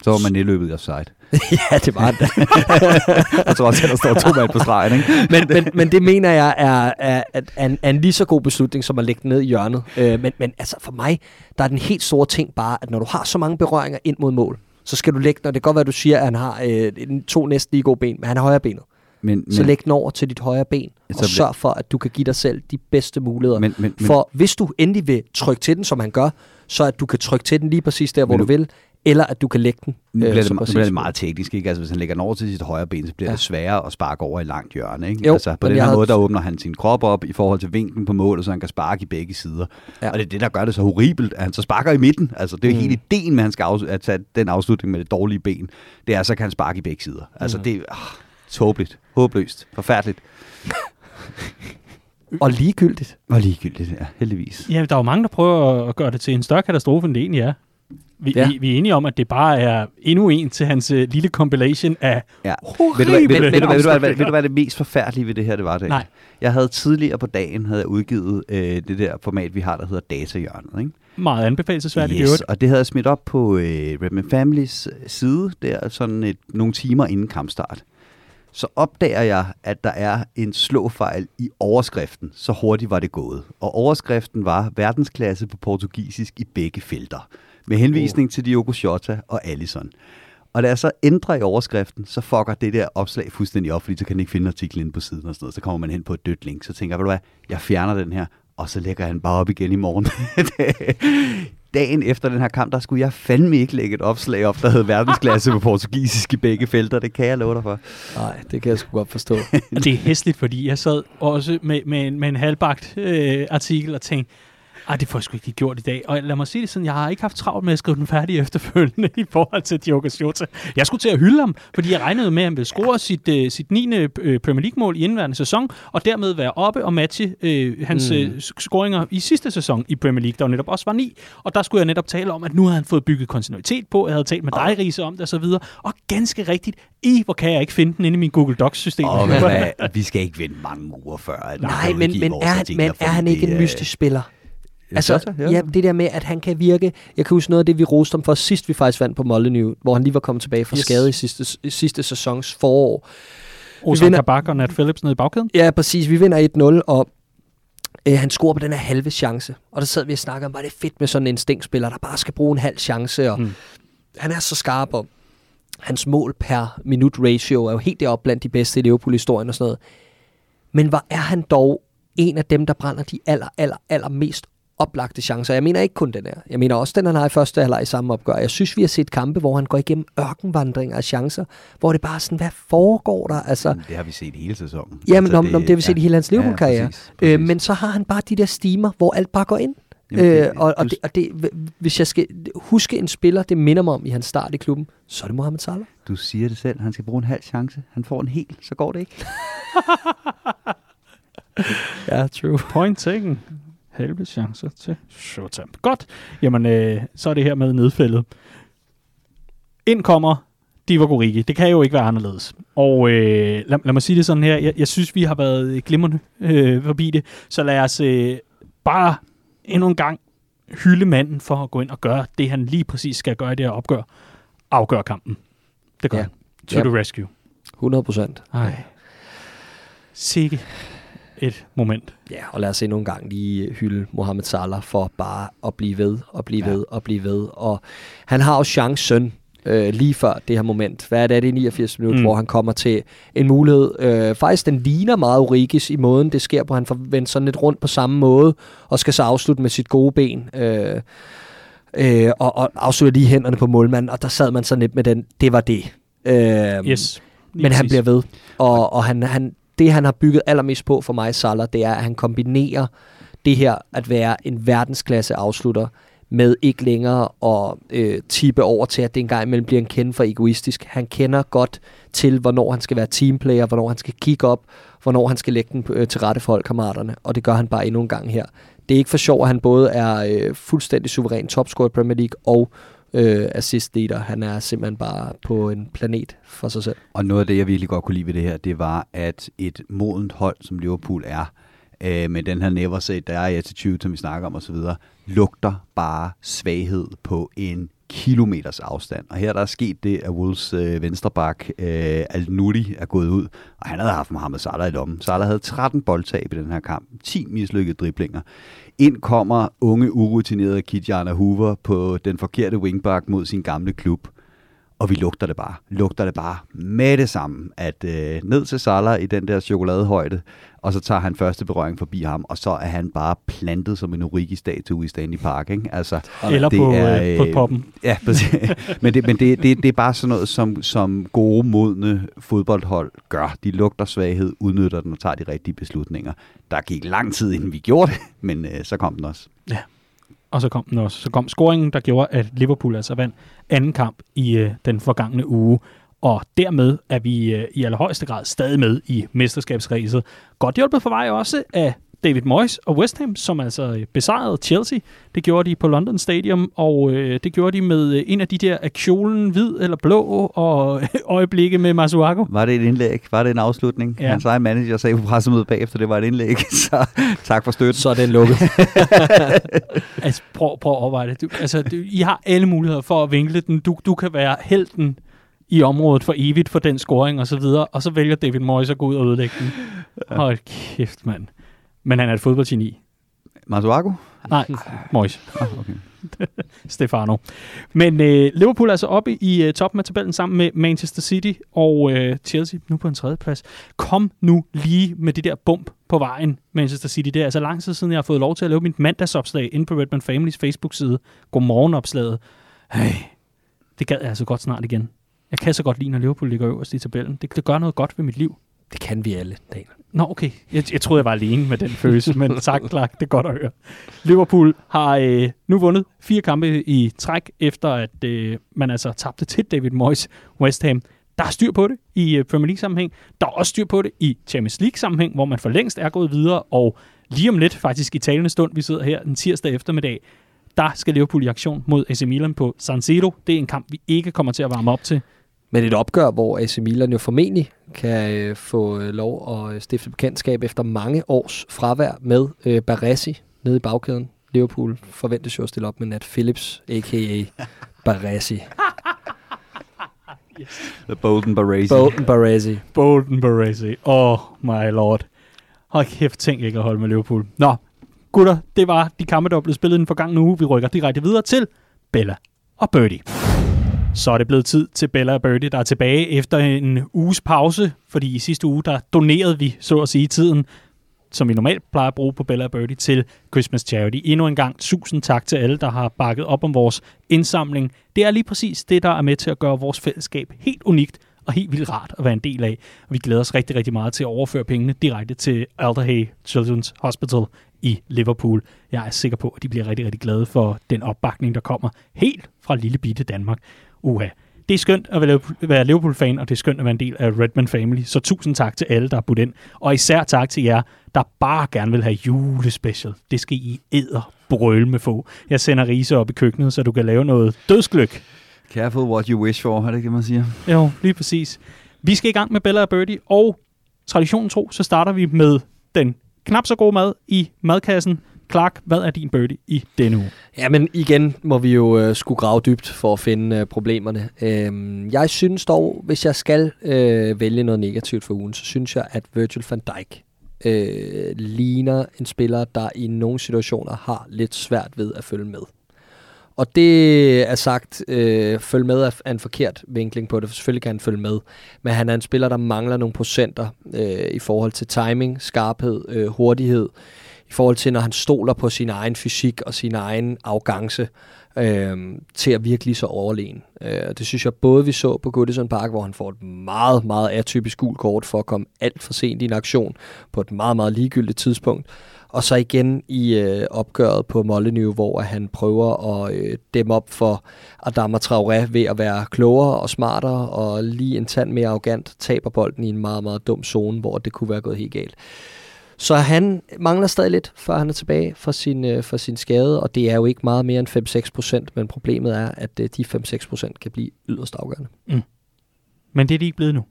Så var man i løbet i offside. [laughs] ja, det var det. [laughs] Jeg tror også, at der står to mand på stregen. Ikke? [laughs] men, men, men det mener jeg er, er, er, er, en, er en lige så god beslutning, som at lægge den ned i hjørnet. Øh, men, men altså for mig, der er den helt store ting bare, at når du har så mange berøringer ind mod mål, så skal du lægge den, og det kan godt være, at du siger, at han har øh, to næsten lige gode ben, men han har højre benet. Men, Så læg den over til dit højre ben, og sørg for, at du kan give dig selv de bedste muligheder. Men- men- men- for hvis du endelig vil trykke til den, som han gør, så at du kan trykke til den lige præcis der, hvor Men du nu- vil, eller at du kan lægge den. Nu øh, bliver, så det, nu bliver det meget teknisk, ikke? Altså, hvis han lægger den over til sit højre ben, så bliver Ja. det sværere at sparke over i langt hjørne, ikke? Jo, altså, på den her havde- måde, der åbner han sin krop op i forhold til vinklen på målet, så han kan sparke i begge sider. Ja. Ja. Og det er det, der gør det så horribelt, at han så sparker i midten. Altså, det er jo Mm. hele ideen med, at han skal afs- at tage den afslutning med det dårlige ben. Det er, så kan han sparke i begge sider. Altså, Mm. det er ah, tåbeligt, håbløst, forfærdeligt [laughs] Og ligegyldigt. og ligegyldigt, ja, heldigvis. Ja, der er jo mange, der prøver at gøre det til en større katastrofe, end det egentlig er. Vi, Ja. vi, vi er enige om, at det bare er endnu en til hans uh, lille compilation af Ja. Ved du, hvad, det mest forfærdelige ved det her det var? Det? Nej. Jeg havde tidligere på dagen havde jeg udgivet øh, det der format, vi har, der hedder Datahjørnet. Ikke? Meget anbefalesværdigt yes. Yes, og det havde jeg smidt op på øh, Redman Families øh, side, der sådan et, nogle timer inden kampstart. Så opdager jeg, at der er en slåfejl i overskriften. Så hurtigt var det gået. Og overskriften var verdensklasse på portugisisk i begge felter. Med henvisning til Diogo Jota og Allison. Og da jeg så ændrer i overskriften, så fucker det der opslag fuldstændig op, fordi så kan den ikke finde artiklen inde på siden og sådan noget. Så kommer man hen på et dødt link. Så tænker jeg, ved du hvad, jeg fjerner den her, og så lægger jeg den bare op igen i morgen. [laughs] Dagen efter den her kamp, der skulle jeg fandme ikke lægge et opslag op, der hed verdensklasse på portugisisk i begge felter. Det kan jeg love dig for. Nej, det kan jeg sgu godt forstå. [laughs] Og det er hæsligt, fordi jeg sad også med, med, en, med en halvbagt øh, artikel og tænkte, Ej, det får jeg sgu ikke gjort i dag. Og lad mig sige det sådan, jeg har ikke haft travlt med at skrive den færdig [laughs] efterfølgende i forhold til Diogo Jota. Jeg skulle til at hylde ham, fordi jeg regnede med, at han ville score sit, uh, sit 9. øh, Premier League-mål i indværende sæson, og dermed være oppe og matche uh, hans mm. uh, scoringer i sidste sæson i Premier League, der jo netop også var 9. Og der skulle jeg netop tale om, at nu havde han fået bygget kontinuitet på. Jeg havde talt med dig, Riese, om det og så videre. Og ganske rigtigt, i hvor kan jeg ikke finde den inde i min Google Docs-system. Hvad, [laughs] vi skal ikke vente mange uger før. At Nej, men, men, er, han, men er han ikke en det, mystisk spiller? Altså, så, ja. ja, det der med, at han kan virke... Jeg kan huske noget af det, vi roste ham for sidst, vi faktisk vandt på Molyneux, hvor han lige var kommet tilbage fra Yes. skade i sidste, i sidste sæsons forår. Ozan Kabak og Nat Phillips nede i bagkæden. Ja, præcis. Vi vinder 1-0, og øh, han scorer på den her halve chance. Og der sad vi og snakkede om, var det fedt med sådan en instinktspiller, der bare skal bruge en halv chance. Og mm. Han er så skarp, og hans mål per minut ratio er jo helt deroppe blandt de bedste i Liverpool-historien og sådan noget. Men hvor er han dog en af dem, der brænder de aller, aller, aller mest oplagte chancer. Jeg mener ikke kun den her. Jeg mener også den, han har i første halvleg i samme opgør. Jeg synes, vi har set kampe, hvor han går igennem ørkenvandringer af chancer, hvor det bare er sådan, hvad foregår der? Altså, Det har vi set hele sæsonen. Jamen, Altså, om, det, om det har vi set i hele hans Liverpool-karriere. præcis, Øh, præcis. men så har han bare de der stimer, hvor alt bare går ind. Jamen, det- øh, og, og, det, og det, hvis jeg skal huske en spiller, det minder mig om i hans start i klubben, så er det Mohamed Salah. Du siger det selv, han skal bruge en halv chance. Han får en hel, så går det ikke. [laughs] Ja, true. Point taken. Halve chancer til Shota. Godt. Jamen, øh, så er det her med nedfældet. Ind kommer Divock Origi. Det kan jo ikke være anderledes. Og øh, lad, lad mig sige det sådan her. Jeg, jeg synes, vi har været glimrende øh, forbi det. Så lad os øh, bare endnu en gang hylde manden for at gå ind og gøre det, han lige præcis skal gøre i det her opgør. Afgør kampen. Det gør Ja. han. To Ja. the rescue. 100 procent. Ej. Sikke et moment. Ja, og lad os endnu en gang lige hylde Mohamed Salah for bare at blive ved, og blive Ja. ved, og blive ved. Og han har jo chancen øh, lige før det her moment. Hvad er det, det er 89 minutter, Mm. hvor han kommer til en mulighed. Øh, faktisk, den ligner meget Origis i måden, det sker på. Han får vendt sådan lidt rundt på samme måde, og skal så afslutte med sit gode ben. Øh, øh, og, og afslutter lige hænderne på målmanden, og der sad man sådan lidt med den, det var det. Øh, Yes. Lige men han præcis. bliver ved. Og, og han, han, det, han har bygget allermest på for mig, Salah, det er, at han kombinerer det her at være en verdensklasse afslutter med ikke længere at øh, tippe over til, at det engang imellem bliver en kende for egoistisk. Han kender godt til, hvornår han skal være teamplayer, hvornår han skal kigge op, hvornår han skal lægge den øh, til rette for holdkammeraterne, og det gør han bare endnu en gang her. Det er ikke for sjov, at han både er øh, fuldstændig suveræn topscorer i Premier League og øh, assist leader. Han er simpelthen bare på en planet for sig selv. Og noget af det, jeg virkelig godt kunne lide ved det her, det var, at et modent hold, som Liverpool er, øh, med den her never say die attitude, som vi snakker om osv., lugter bare svaghed på en kilometers afstand. Og her der er sket det, at Wolves øh, vensterbak øh, Al-Nuri er gået ud, og han havde haft Mohamed Salah i lommen. Salah havde 13 boldtab i den her kamp, 10 mislykkede driblinger. Ind kommer unge, urutinerede Kitjana Hoover på den forkerte wingback mod sin gamle klub. Og vi lugter det bare. Lugter det bare med det samme. At øh, ned til Salah i den der chokoladehøjde, og så tager han første berøring forbi ham, og så er han bare plantet som en Origi-statue i Stanley Park. Ikke? Altså, Eller det på, er, øh, på øh, poppen. Ja, præcis. [laughs] men, det, men det, det, det er bare sådan noget, som, som gode, modne fodboldhold gør. De lugter svaghed, udnytter den og tager de rigtige beslutninger. Der gik lang tid, inden vi gjorde det, men øh, så kom den også. Og så kom den også. Så kom scoringen, der gjorde, at Liverpool altså vandt anden kamp i øh, den forgangne uge. Og dermed er vi øh, i allerhøjeste grad stadig med i mesterskabsræset. Godt hjulpet på vej også af David Moyes og West Ham, som altså øh, besejrede Chelsea. Det gjorde de på London Stadium, og øh, det gjorde de med øh, en af de der af kjolen hvid eller blå [laughs] og øjeblikke med Masuaku. Var det et indlæg? Var det en afslutning? Ja. Ja. Hans egen manager sagde på pressemødet bagefter, det var et indlæg. [laughs] Så tak for støtten. Så er den lukket. [laughs] Altså, prøv, prøv at overveje det. Du, altså, du, I har alle muligheder for at vinkle den. Du, du kan være helten i området for evigt for den scoring og så videre, og så vælger David Moyes at gå ud og ødelægge den. Hold kæft, mand. Men han er et fodboldgeni. Masuaku? Nej, Moyes. Ah, okay. [laughs] Stefano. Men øh, Liverpool er altså oppe i øh, toppen af tabellen sammen med Manchester City og øh, Chelsea nu på en tredje plads. Kom nu lige med det der bump på vejen, Manchester City. Det er altså lang tid siden, jeg har fået lov til at lave mit mandagsopslag inde på Redman Families Facebook-side. Godmorgenopslaget. Hey, det gad jeg altså godt snart igen. Jeg kan så godt lide, når Liverpool ligger øverst i tabellen. Det, det gør noget godt ved mit liv. Det kan vi alle, Daniel. Nå, okay. Jeg, jeg troede, jeg var alene med den følelse, men [laughs] tak, Clark. Det er godt at høre. Liverpool har øh, nu vundet fire kampe i træk, efter at øh, man altså tabte til David Moyes West Ham. Der er styr på det i øh, Premier League-sammenhæng. Der er også styr på det i Champions League-sammenhæng, hvor man for længst er gået videre, og lige om lidt, faktisk i talende stund, vi sidder her den tirsdag eftermiddag, der skal Liverpool i aktion mod AC Milan på San Siro. Det er en kamp, vi ikke kommer til at varme op til. Men et opgør, hvor AC Milan jo formentlig kan øh, få øh, lov at stifte bekendtskab efter mange års fravær med øh, Baresi nede i bagkæden. Liverpool forventes jo at stille op med Nat Phillips, a.k.a. Baresi. The Bolden Baresi. Bolton Baresi. Bolton Baresi. Oh my lord. Hold kæft, tænk ikke at holde med Liverpool. Nå, gutter, det var de kampe, der blev spillet i den forgangne uge. Vi rykker direkte videre til Bella og Birdie. Så er det blevet tid til Bella og Birdie, der er tilbage efter en uges pause, fordi i sidste uge, der donerede vi, så at sige, tiden, som vi normalt plejer at bruge på Bella og Birdie, til Christmas Charity. Endnu en gang tusind tak til alle, der har bakket op om vores indsamling. Det er lige præcis det, der er med til at gøre vores fællesskab helt unikt og helt vildt rart at være en del af. Og vi glæder os rigtig, rigtig meget til at overføre pengene direkte til Alderhay Children's Hospital i Liverpool. Jeg er sikker på, at de bliver rigtig, rigtig glade for den opbakning, der kommer helt fra lille bitte Danmark. Uha. Det er skønt at være Liverpool-fan, og det er skønt at være en del af Redman Family. Så tusind tak til alle, der har budt ind. Og især tak til jer, der bare gerne vil have julespecial. Det skal I æder brøl med få. Jeg sender Riese op i køkkenet, så du kan lave noget dødsgløk. Careful what you wish for, er det ikke det, man siger? Jo, lige præcis. Vi skal i gang med Bella og Birdie, og traditionen tro, så starter vi med den knap så gode mad i madkassen. Clark, hvad er din birdie i denne uge? Jamen igen må vi jo øh, skulle grave dybt for at finde øh, problemerne. Øhm, jeg synes dog, hvis jeg skal øh, vælge noget negativt for ugen, så synes jeg, at Virgil van Dijk øh, ligner en spiller, der i nogle situationer har lidt svært ved at følge med. Og det er sagt, øh, følge med er en forkert vinkling på det, for selvfølgelig kan han følge med. Men han er en spiller, der mangler nogle procenter øh, i forhold til timing, skarphed, øh, hurtighed, i forhold til, når han stoler på sin egen fysik og sin egen arrogance øh, til at virkelig så overlegen. Øh, det synes jeg både vi så på Goodison Park, hvor han får et meget, meget atypisk gul kort for at komme alt for sent i en aktion på et meget, meget ligegyldigt tidspunkt. Og så igen i øh, opgøret på Molyneux, hvor han prøver at øh, dæmme op for Adama Traoré ved at være klogere og smartere og lige en tand mere arrogant, taber bolden i en meget, meget dum zone, hvor det kunne være gået helt galt. Så han mangler stadig lidt, før han er tilbage for sin, øh, for sin skade, og det er jo ikke meget mere end 5-6 procent, men problemet er, at øh, de 5-6 procent kan blive yderst afgørende. Mm. Men det er de ikke blevet nu.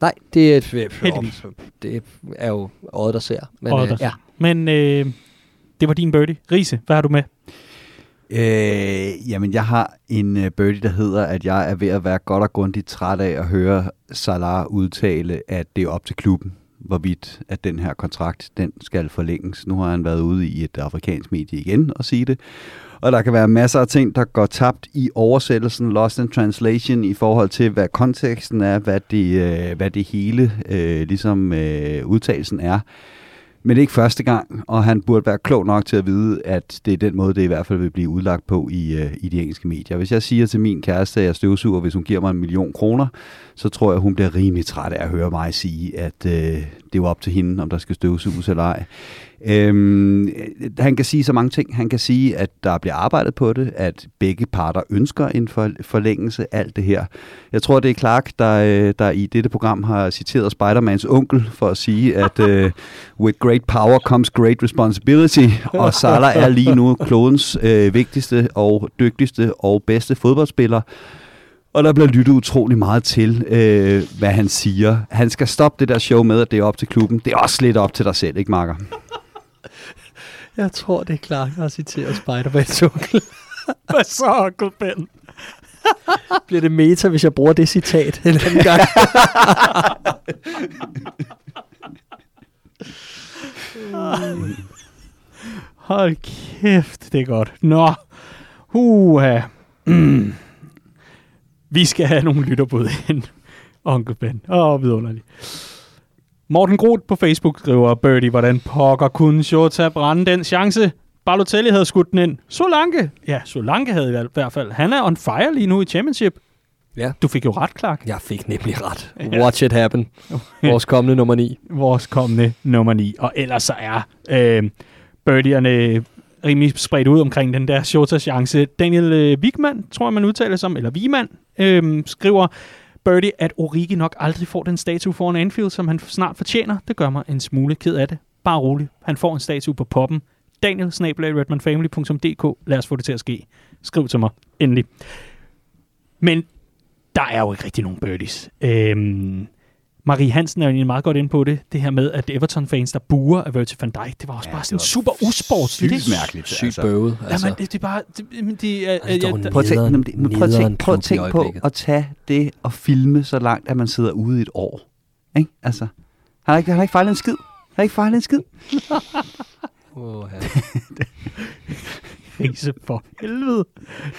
Nej, det er, et, Heldigvis. det er jo øjet, der ser. Men, Øjet, øh, ja. Men øh, det var din birdie. Riese, hvad har du med? Øh, jamen, jeg har en uh, birdie, der hedder, at jeg er ved at være godt og grundigt træt af at høre Salah udtale, at det er op til klubben, hvorvidt at den her kontrakt, den skal forlænges. Nu har han været ude i et afrikansk medie igen og sige det. Og der kan være masser af ting, der går tabt i oversættelsen, lost in translation, i forhold til, hvad konteksten er, hvad det, øh, hvad det hele øh, ligesom øh, udtalelsen er. Men ikke første gang, og han burde være klog nok til at vide, at det er den måde, det i hvert fald vil blive udlagt på i, øh, i de engelske medier. Hvis jeg siger til min kæreste, at jeg støvsuger, hvis hun giver mig en million kroner, så tror jeg, hun bliver rimelig træt af at høre mig sige, at øh, det er jo op til hende, om der skal støvsuges eller ej. Øhm, han kan sige så mange ting. Han kan sige, at der bliver arbejdet på det, at begge parter ønsker en for, forlængelse, alt det her. Jeg tror, det er Clark, der, øh, der i dette program har citeret Spidermans onkel for at sige, at uh, with great power comes great responsibility, [laughs] og Salah er lige nu klodens øh, vigtigste og dygtigste og bedste fodboldspiller. Og der bliver lyttet utrolig meget til, øh, hvad han siger. Han skal stoppe det der show med, at det er op til klubben. Det er også lidt op til dig selv, ikke Marker? Jeg tror, det er klart, at jeg citerer Spider-Man's [laughs] onkel. Hvad så, Uncle Ben? [laughs] Bliver det meta, hvis jeg bruger det citat en anden gang? [laughs] Hold kæft, det er godt. Nå, huha. Mm. [clears throat] Vi skal have nogle lytterbud ind, Onkel Ben. Åh, oh, vidunderligt. Morten Groth på Facebook skriver, Birdie, hvordan pokker kunne Shota brænde den chance? Balotelli havde skudt den ind. Solanke. Ja, Solanke havde i hvert fald. Han er on fire lige nu i championship. Ja. Du fik jo ret, Clark. Jeg fik nemlig ret. Watch it happen. [laughs] Vores kommende nummer 9. Vores kommende nummer 9. Og ellers så er øh, birdierne rimelig spredt ud omkring den der Shota-chance. Daniel øh, Wigman, tror jeg man udtaler som, eller Wigman, øh, skriver, Birdie, at Origi nok aldrig får den statue foran Anfield, som han snart fortjener. Det gør mig en smule ked af det. Bare rolig. Han får en statue på poppen. Daniel, redmanfamily.dk. Lad os få det til at ske. Skriv til mig. Endelig. Men der er jo ikke rigtig nogen birdies. Øhm, Marie Hansen er jo egentlig meget godt inde på det. Det her med, at Everton-fans, der buer af Virgil van Dijk, det var også ja, bare sådan super usportsligt. Sygt mærkeligt. Sygt altså. bøvet. Altså. Jamen, det, det er bare... Det, det, er, Altså, ja, der- Prøv at tænke, Nederen- men prøv at tænke, prøv at tænke på at tage det og filme så langt, at man sidder ude i et år. Ikke? Altså, han har ikke, han har ikke fejlet en skid. Han har ikke fejlet en skid. Oh, [laughs] [laughs] ja. Grise for helvede.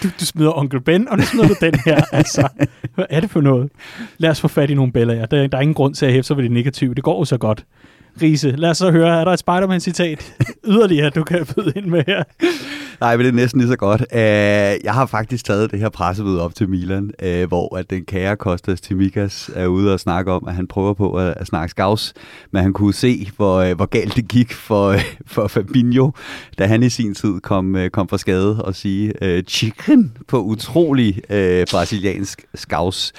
Du, du smider onkel Ben, og nu smider du den her. Altså, hvad er det for noget? Lad os få fat i nogle billeder. Der, der er ingen grund til at hæfte sig ved det negative. Det går jo så godt. Riese, lad os så høre, er der et Spider-Man-citat yderligere, du kan byde ind med her? Nej, men det er næsten lige så godt. Uh, jeg har faktisk taget det her pressemøde op til Milan, uh, hvor at den kære Kostas Timikas er ude og snakke om, at han prøver på at, at snakke skavs, men han kunne se, hvor, uh, hvor galt det gik for, uh, for Fabinho, da han i sin tid kom, uh, kom fra skade og sige uh, chicken på utrolig uh, brasiliansk skavs.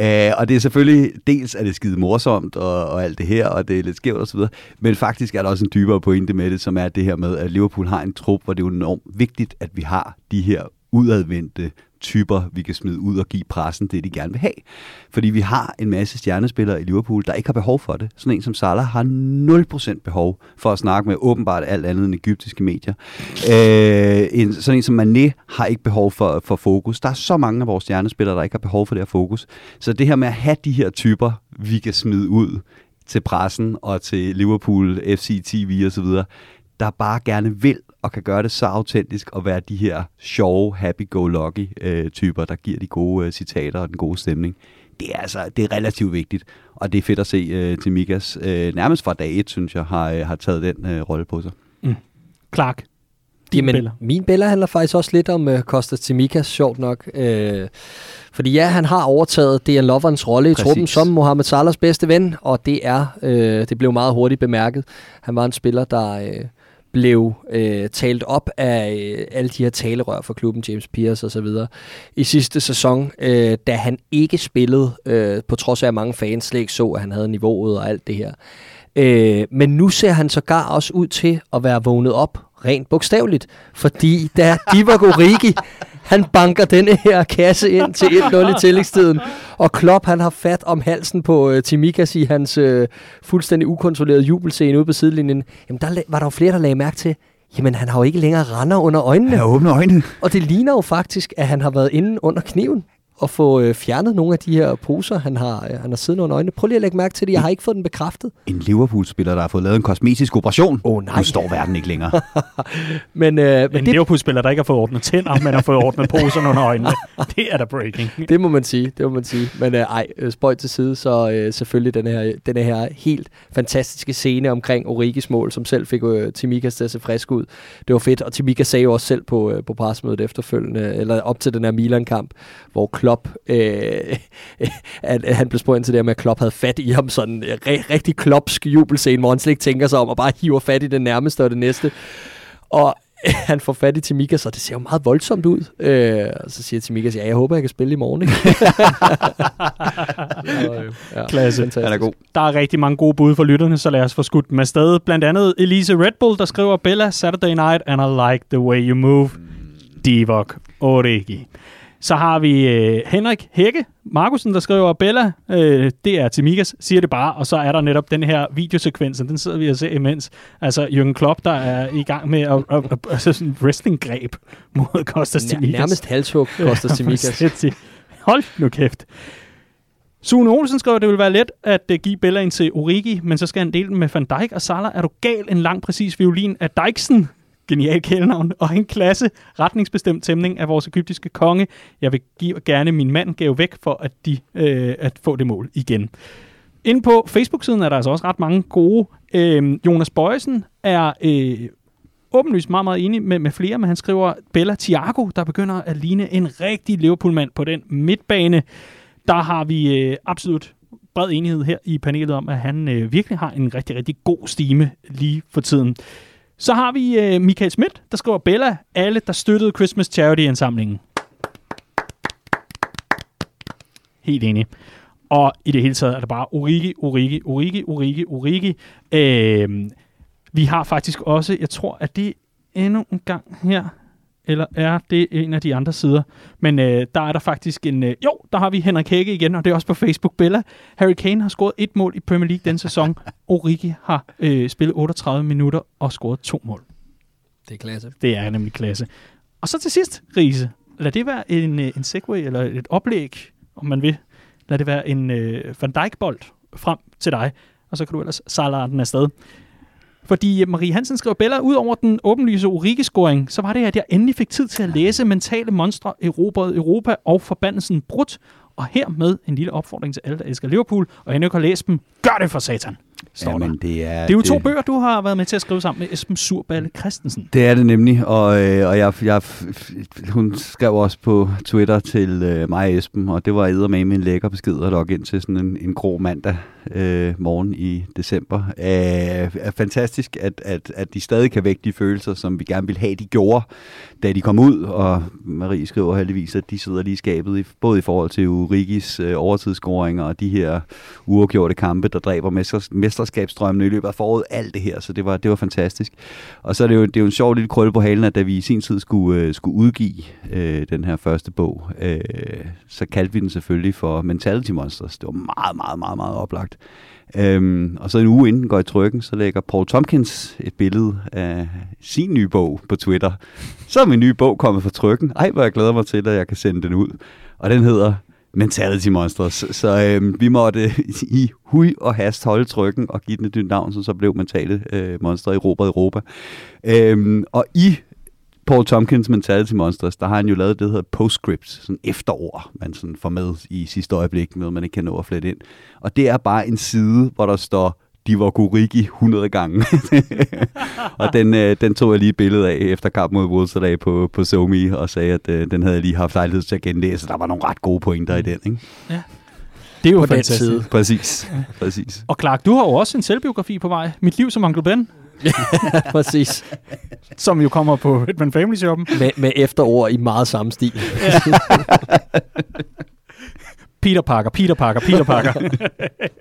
Uh, og det er selvfølgelig, dels er det skide morsomt og, og alt det her, og det er lidt skævt osv., men faktisk er der også en dybere pointe med det, som er det her med, at Liverpool har en trup, hvor det er jo enormt vigtigt, at vi har de her udadvendte typer, vi kan smide ud og give pressen det, de gerne vil have. Fordi vi har en masse stjernespillere i Liverpool, der ikke har behov for det. Sådan en som Salah har 0% behov for at snakke med åbenbart alt andet end egyptiske medier. Øh, en, sådan en som Mané har ikke behov for, for fokus. Der er så mange af vores stjernespillere, der ikke har behov for det her fokus. Så det her med at have de her typer, vi kan smide ud til pressen og til Liverpool, FC TV og så videre, der bare gerne vil og kan gøre det så autentisk og være de her sjove, happy-go-lucky øh, typer, der giver de gode øh, citater og den gode stemning. Det er altså det er relativt vigtigt, og det er fedt at se øh, til Mikas. Øh, nærmest fra dag et, synes jeg, har, øh, har taget den øh, rolle på sig. Clark, din Jamen, billeder. min billeder handler faktisk også lidt om uh, Kostas Tsimikas, sjovt nok. Øh, fordi ja, han har overtaget Dejan Loverens rolle i Præcis. truppen som Mohamed Salahs bedste ven, og det er, øh, det blev meget hurtigt bemærket. Han var en spiller, der øh, blev øh, talt op af øh, alle de her talerør for klubben, James Pierce og så videre, i sidste sæson, øh, da han ikke spillede, øh, på trods af at mange fans slet ikke så, at han havde niveauet og alt det her. Øh, men nu ser han sågar også ud til at være vågnet op, rent bogstaveligt, fordi da Divock Origi, han banker denne her kasse ind til 1-0 i tillægstiden, og Klopp han har fat om halsen på øh, Timikas i hans øh, fuldstændig ukontrollerede jubelscene ude på sidelinjen. Jamen der var der jo flere, der lagde mærke til, jamen han har jo ikke længere render under øjnene. Jeg åbner øjnene. Og det ligner jo faktisk, at han har været inde under kniven og få øh, fjernet nogle af de her poser, han har, øh, han har siddende under øjnene. Prøv lige at lægge mærke til det. Jeg har ikke fået den bekræftet. En Liverpool-spiller, der har fået lavet en kosmetisk operation. Åh, nej. Nu står verden ikke længere. [laughs] Men, øh, men En det, Liverpool-spiller, der ikke har fået ordnet tænder, men har fået ordnet poserne under øjnene. [laughs] Det er da breaking. det må man sige, det må man sige. Men øh, ej, øh, spøj til side, så øh, selvfølgelig den her, den her helt fantastiske scene omkring Origis mål, som selv fik øh, Timikas til at se frisk ud. Det var fedt, og Timikas sagde jo også selv på, øh, på pressemødet efterfølgende, eller op til den her Milan-kamp, hvor Klopp, øh, [laughs] at, at han blev spurgt ind til det med, at Klopp havde fat i ham, sådan øh, re- rigtig klopsk jubelscene, hvor han slet ikke tænker sig om, og bare hiver fat i det nærmeste og det næste. Og [laughs] han får fat i Timikas, og det ser jo meget voldsomt ud. Øh, og så siger Timikas, ja, jeg håber, jeg kan spille i morgen. Ikke? [laughs] så, øh, ja, Klasse. fantastisk. Han er god. Der er rigtig mange gode bud for lytterne, så lad os få skudt dem afsted. Blandt andet Elise Red Bull, der skriver, Bella, Saturday night, and I like the way you move. Divock Origi. Så har vi øh, Henrik Hække Markusen, der skriver, Bella, øh, det er Timikas, siger det bare, og så er der netop den her videosekvens, og den sidder vi og ser imens. Altså Jürgen Klopp, der er i gang med at, at, at, at sådan en wrestling-greb [laughs] mod Kostas Nær- Timikas. Nærmest halshug, [laughs] Kostas Timikas. fuldstændig. [laughs] Hold nu kæft. Sune Olsen skriver, at det vil være let at uh, give Bella en til Origi, men så skal han dele den med Van Dijk og Salah. Er du gal? En lang, præcis violin af Dijksen genialt kælenavn. Og en klasse retningsbestemt tæmning af vores egyptiske konge. Jeg vil give, gerne min mand gave væk for at, de, øh, at få det mål igen. Inde på Facebook-siden er der altså også ret mange gode. Øh, Jonas Bøjsen er øh, åbenlyst meget, meget enig med, med flere, men han skriver Bella Thiago, der begynder at ligne en rigtig Liverpool-mand på den midtbane. der har vi øh, absolut bred enighed her i panelet om, at han øh, virkelig har en rigtig, rigtig god stime lige for tiden. Så har vi øh, Michael Schmidt, der skriver Bella, alle der støttede Christmas Charity-indsamlingen. Helt enig. Og i det hele taget er det bare Origi, Origi, Origi, Origi, Origi. Øh, vi har faktisk også, jeg tror, at det endnu en gang her, eller er det en af de andre sider? Men øh, der er der faktisk en... Øh, jo, der har vi Henrik Hække igen, og det er også på Facebook. Bella, Harry Kane har scoret et mål i Premier League den sæson. [laughs] Origi har øh, spillet 38 minutter og scoret to mål. Det er klasse. Det er nemlig klasse. Og så til sidst, Riese. Lad det være en, øh, en segway eller et oplæg, om man vil. Lad det være en øh, Van Dijk-bold frem til dig, og så kan du ellers sejle den afsted. Fordi øh, Marie Hansen skrev Bella, ud over den åbenlyse Origi-scoring, så var det, at jeg endelig fik tid til at læse Mentale Monstre, Erobret Europa og Forbandelsen Brudt. Og hermed en lille opfordring til alle, der elsker Liverpool, og endnu ikke har læst dem. Gør det for satan! Står Jamen, der. det er, Det er jo to bøger, du har været med til at skrive sammen med Esben Surballe Christensen. Det er det nemlig, og, øh, og jeg, jeg, hun skrev også på Twitter til øh, mig og Esben, og det var med en lækker besked at logge ind til sådan en, en grå mandag øh, morgen i december. Øh, er fantastisk, at, at, at de stadig kan vække de følelser, som vi gerne ville have, de gjorde, da de kom ud, og Marie skriver heldigvis, at de sidder lige skabet, i, både i forhold til Urigis øh, overtidsscoringer og de her uafgjorte kampe, der dræber mesters, mesterskabsstrømmene i løbet af foråret, alt det her, så det var, det var fantastisk. Og så er det jo, det er jo en sjov lille krølle på halen, at da vi i sin tid skulle, øh, skulle udgive øh, den her første bog, øh, så kaldte vi den selvfølgelig for Mentality Monsters. Det var meget, meget, meget, meget oplagt. Øhm, og så en uge inden den går i trykken, så lægger Paul Tompkins et billede af sin nye bog på Twitter. Så er min nye bog kommet fra trykken. Ej, hvor jeg glæder mig til, at jeg kan sende den ud. Og den hedder Mentality Monsters. Så øh, vi måtte i hui og hast holde trykken og give den et nyt navn, så så blev Mentale øh, Monster Europa Europa. Øh, og i Paul Tompkins Mentality Monsters, der har han jo lavet det, der hedder Postscript, sådan efterord, man sådan får med i sidste øjeblik, noget man ikke kan nå at flette ind. Og det er bare en side, hvor der står de var Gurigi 100 gange. [laughs] og den, øh, den tog jeg lige et billede af efter kamp mod Wolves dag på, på Somi, og sagde, at øh, den havde jeg lige haft lejlighed til at genlæse. Der var nogle ret gode pointer i den, ikke? Det er jo På den fantastisk. side. Præcis, præcis. Og Clark, du har jo også en selvbiografi på vej. Mit liv som Uncle Ben, [laughs] Præcis. som jo kommer på Hitman Family Shoppen. Med, med efterord i meget samme stil. Peter Parker, Peter Parker, Peter Parker.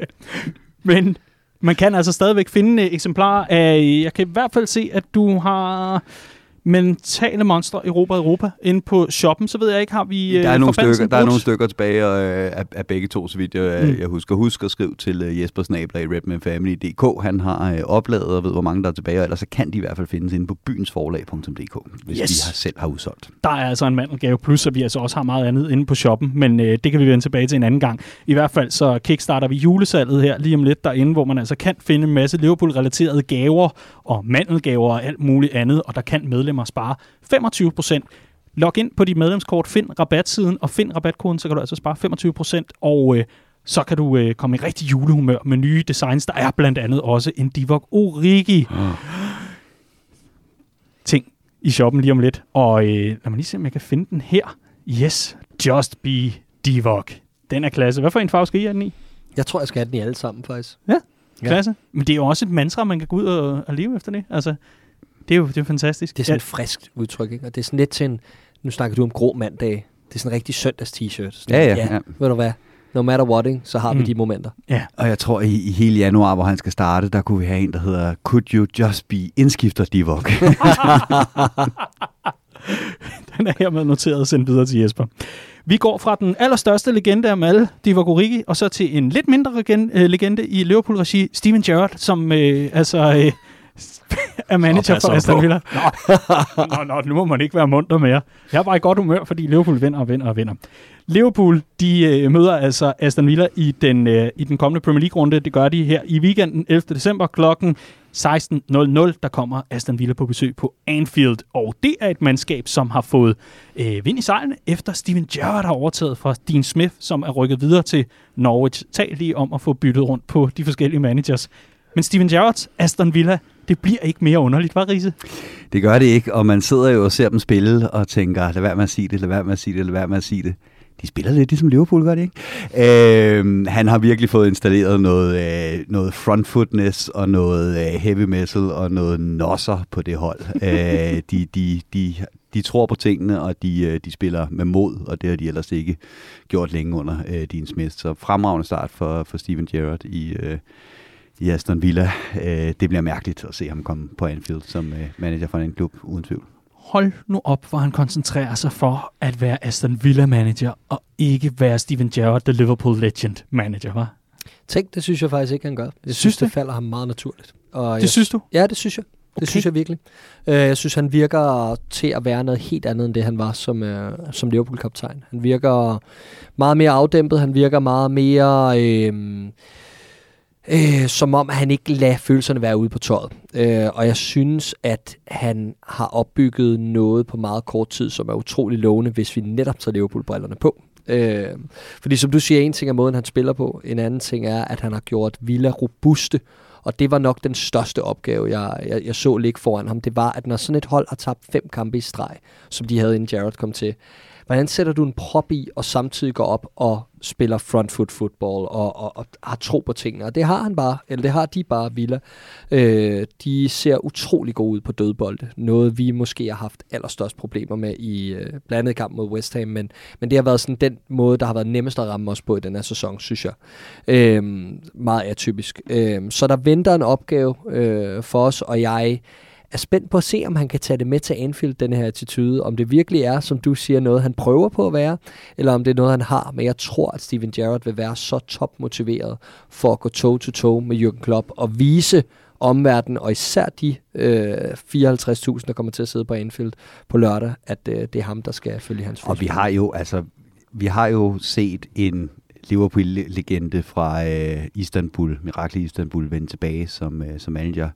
[laughs] Men man kan altså stadigvæk finde øh, eksemplarer af, jeg kan i hvert fald se, at du har mentale monstre Europa Europa inde på shoppen, så ved jeg ikke, har vi øh, Der er, nogle Forbandelsen stykker, der er nogle stykker tilbage øh, af, af begge to, så vidt jeg, Mm. jeg husker. Husk at skrive til øh, Jesper Snabler i redmanfamily.dk. Han har øh, opladet og ved, hvor mange der er tilbage, og ellers så kan de i hvert fald findes inde på byensforlag.dk, hvis Yes. vi har, selv har udsolgt. Der er altså en mandelgave, plus at vi altså også har meget andet inde på shoppen, men øh, det kan vi vende tilbage til en anden gang. I hvert fald så kickstarter vi julesalget her lige om lidt derinde, hvor man altså kan finde en masse Liverpool-relaterede gaver og mandelgaver og alt muligt andet, og der kan medlemmer spare 25% Log ind på dit medlemskort, find rabatsiden og find rabatkoden, så kan du altså spare 25% og øh, så kan du øh, komme i rigtig julehumør med nye designs. Der er blandt andet også en Divock Origi ting i shoppen lige om lidt. Og øh, lad mig lige se, om jeg kan finde den her. Yes, Just Be Divock. Den er klasse. Hvad for en farve skal I have den i? Jeg tror, jeg skal have den i alle sammen, faktisk. Ja, Ja. klasse. Men det er jo også et mantra, man kan gå ud og, og leve efter det. Altså, det er jo det er fantastisk. Det er sådan et friskt udtryk, ikke? Og det er sådan lidt til en... Nu snakker du om grå mandag. Det er sådan en rigtig søndags t-shirt. Sådan, Ja, ja, ja. Ved du hvad? No matter what, ikke? så har Mm. vi de momenter. ja. Og jeg tror, i, i hele januar, hvor han skal starte, der kunne vi have en, der hedder Could You Just Be Indskifter Divok. [laughs] Den er hermed noteret og sendt videre til Jesper. Vi går fra den allerstørste legende af alle, Divock Origi, og så til en lidt mindre legende, øh, legende i Liverpool-regi, Steven Gerrard, som øh, altså øh, [laughs] er manager for Aston på. Villa. Nå, [laughs] nå, nå, nu må man ikke være munter mere. Jeg er bare i godt humør, fordi Liverpool vinder og vinder og vinder. Liverpool, de øh, møder altså Aston Villa i den, øh, i den kommende Premier League-runde. Det gør de her i weekenden 11. december klokken 16.00. Der kommer Aston Villa på besøg på Anfield, og det er et mandskab, som har fået øh, vind i sejlene, efter Steven Gerrard har overtaget fra Dean Smith, som er rykket videre til Norwich. Tal lige om at få byttet rundt på de forskellige managers. Men Steven Gerrards Aston Villa, det bliver ikke mere underligt, var Riese? det gør det ikke, og man sidder jo og ser dem spille og tænker, lad være med at sige det, lad være med at sige det, lad være med at sige det. de spiller lidt ligesom Liverpool, gør de ikke? Øh, han har virkelig fået installeret noget, øh, noget front footness og noget øh, heavy metal og noget nosser på det hold. [laughs] øh, de, de, de, de tror på tingene, og de, øh, de spiller med mod, og det har de ellers ikke gjort længe under øh, Dean Smith. Så fremragende start for, for Steven Gerrard i, øh, i Aston Villa. Øh, det bliver mærkeligt at se ham komme på Anfield som øh, manager for en klub, uden tvivl. Hold nu op, hvor han koncentrerer sig for at være Aston Villa-manager, og ikke være Steven Gerrard, the Liverpool legend-manager, var? Tænk, det synes jeg faktisk ikke, han gør. Jeg synes, Synes det du? falder ham meget naturligt. Og Det jeg, synes du? Ja, det synes jeg. Det Okay. synes jeg virkelig. Uh, jeg synes, han virker til at være noget helt andet, end det han var som, uh, som Liverpool-kaptajn. Han virker meget mere afdæmpet. Han virker meget mere... Øh, øh, som om han ikke lader følelserne være ude på tøjet. Øh, og jeg synes, at han har opbygget noget på meget kort tid, som er utrolig lovende, hvis vi netop tager Liverpool-brillerne på. Øh, fordi som du siger, en ting er måden, han spiller på. En anden ting er, at han har gjort Villa robuste. Og det var nok den største opgave, jeg, jeg, jeg så ligge foran ham. Det var, at når sådan et hold har tabt fem kampe i streg, som de havde inden Jared kom til, hvordan sætter du en prop i, og samtidig går op og spiller front foot football, og, og, og har tro på tingene. Og det har han bare, eller det har de bare, Villa. Øh, de ser utrolig gode ud på dødbolde. Noget, vi måske har haft allerstørst problemer med i øh, blandet kamp mod West Ham, men, men det har været sådan den måde, der har været nemmest at ramme os på i den her sæson, synes jeg. Øh, meget atypisk. Øh, så der venter en opgave øh, for os, og jeg er spændt på at se, om han kan tage det med til Anfield, den her attitude. Om det virkelig er, som du siger, noget han prøver på at være, eller om det er noget, han har. Men jeg tror, at Steven Gerrard vil være så topmotiveret for at gå toe-to-toe med Jürgen Klopp og vise omverdenen, og især de øh, 54.000, der kommer til at sidde på Anfield på lørdag, at øh, det er ham, der skal følge hans Og vi har jo, altså, vi har jo set en Liverpool-legende fra øh, Istanbul, Mirakel Istanbul, vende tilbage som, øh, som manager.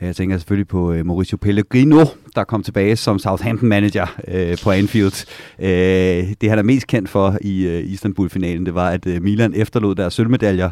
Jeg tænker selvfølgelig på øh, Mauricio Pellegrino, der kom tilbage som Southampton-manager øh, på Anfield. Øh, det han er mest kendt for i øh, Istanbul-finalen, det var, at øh, Milan efterlod deres sølvmedaljer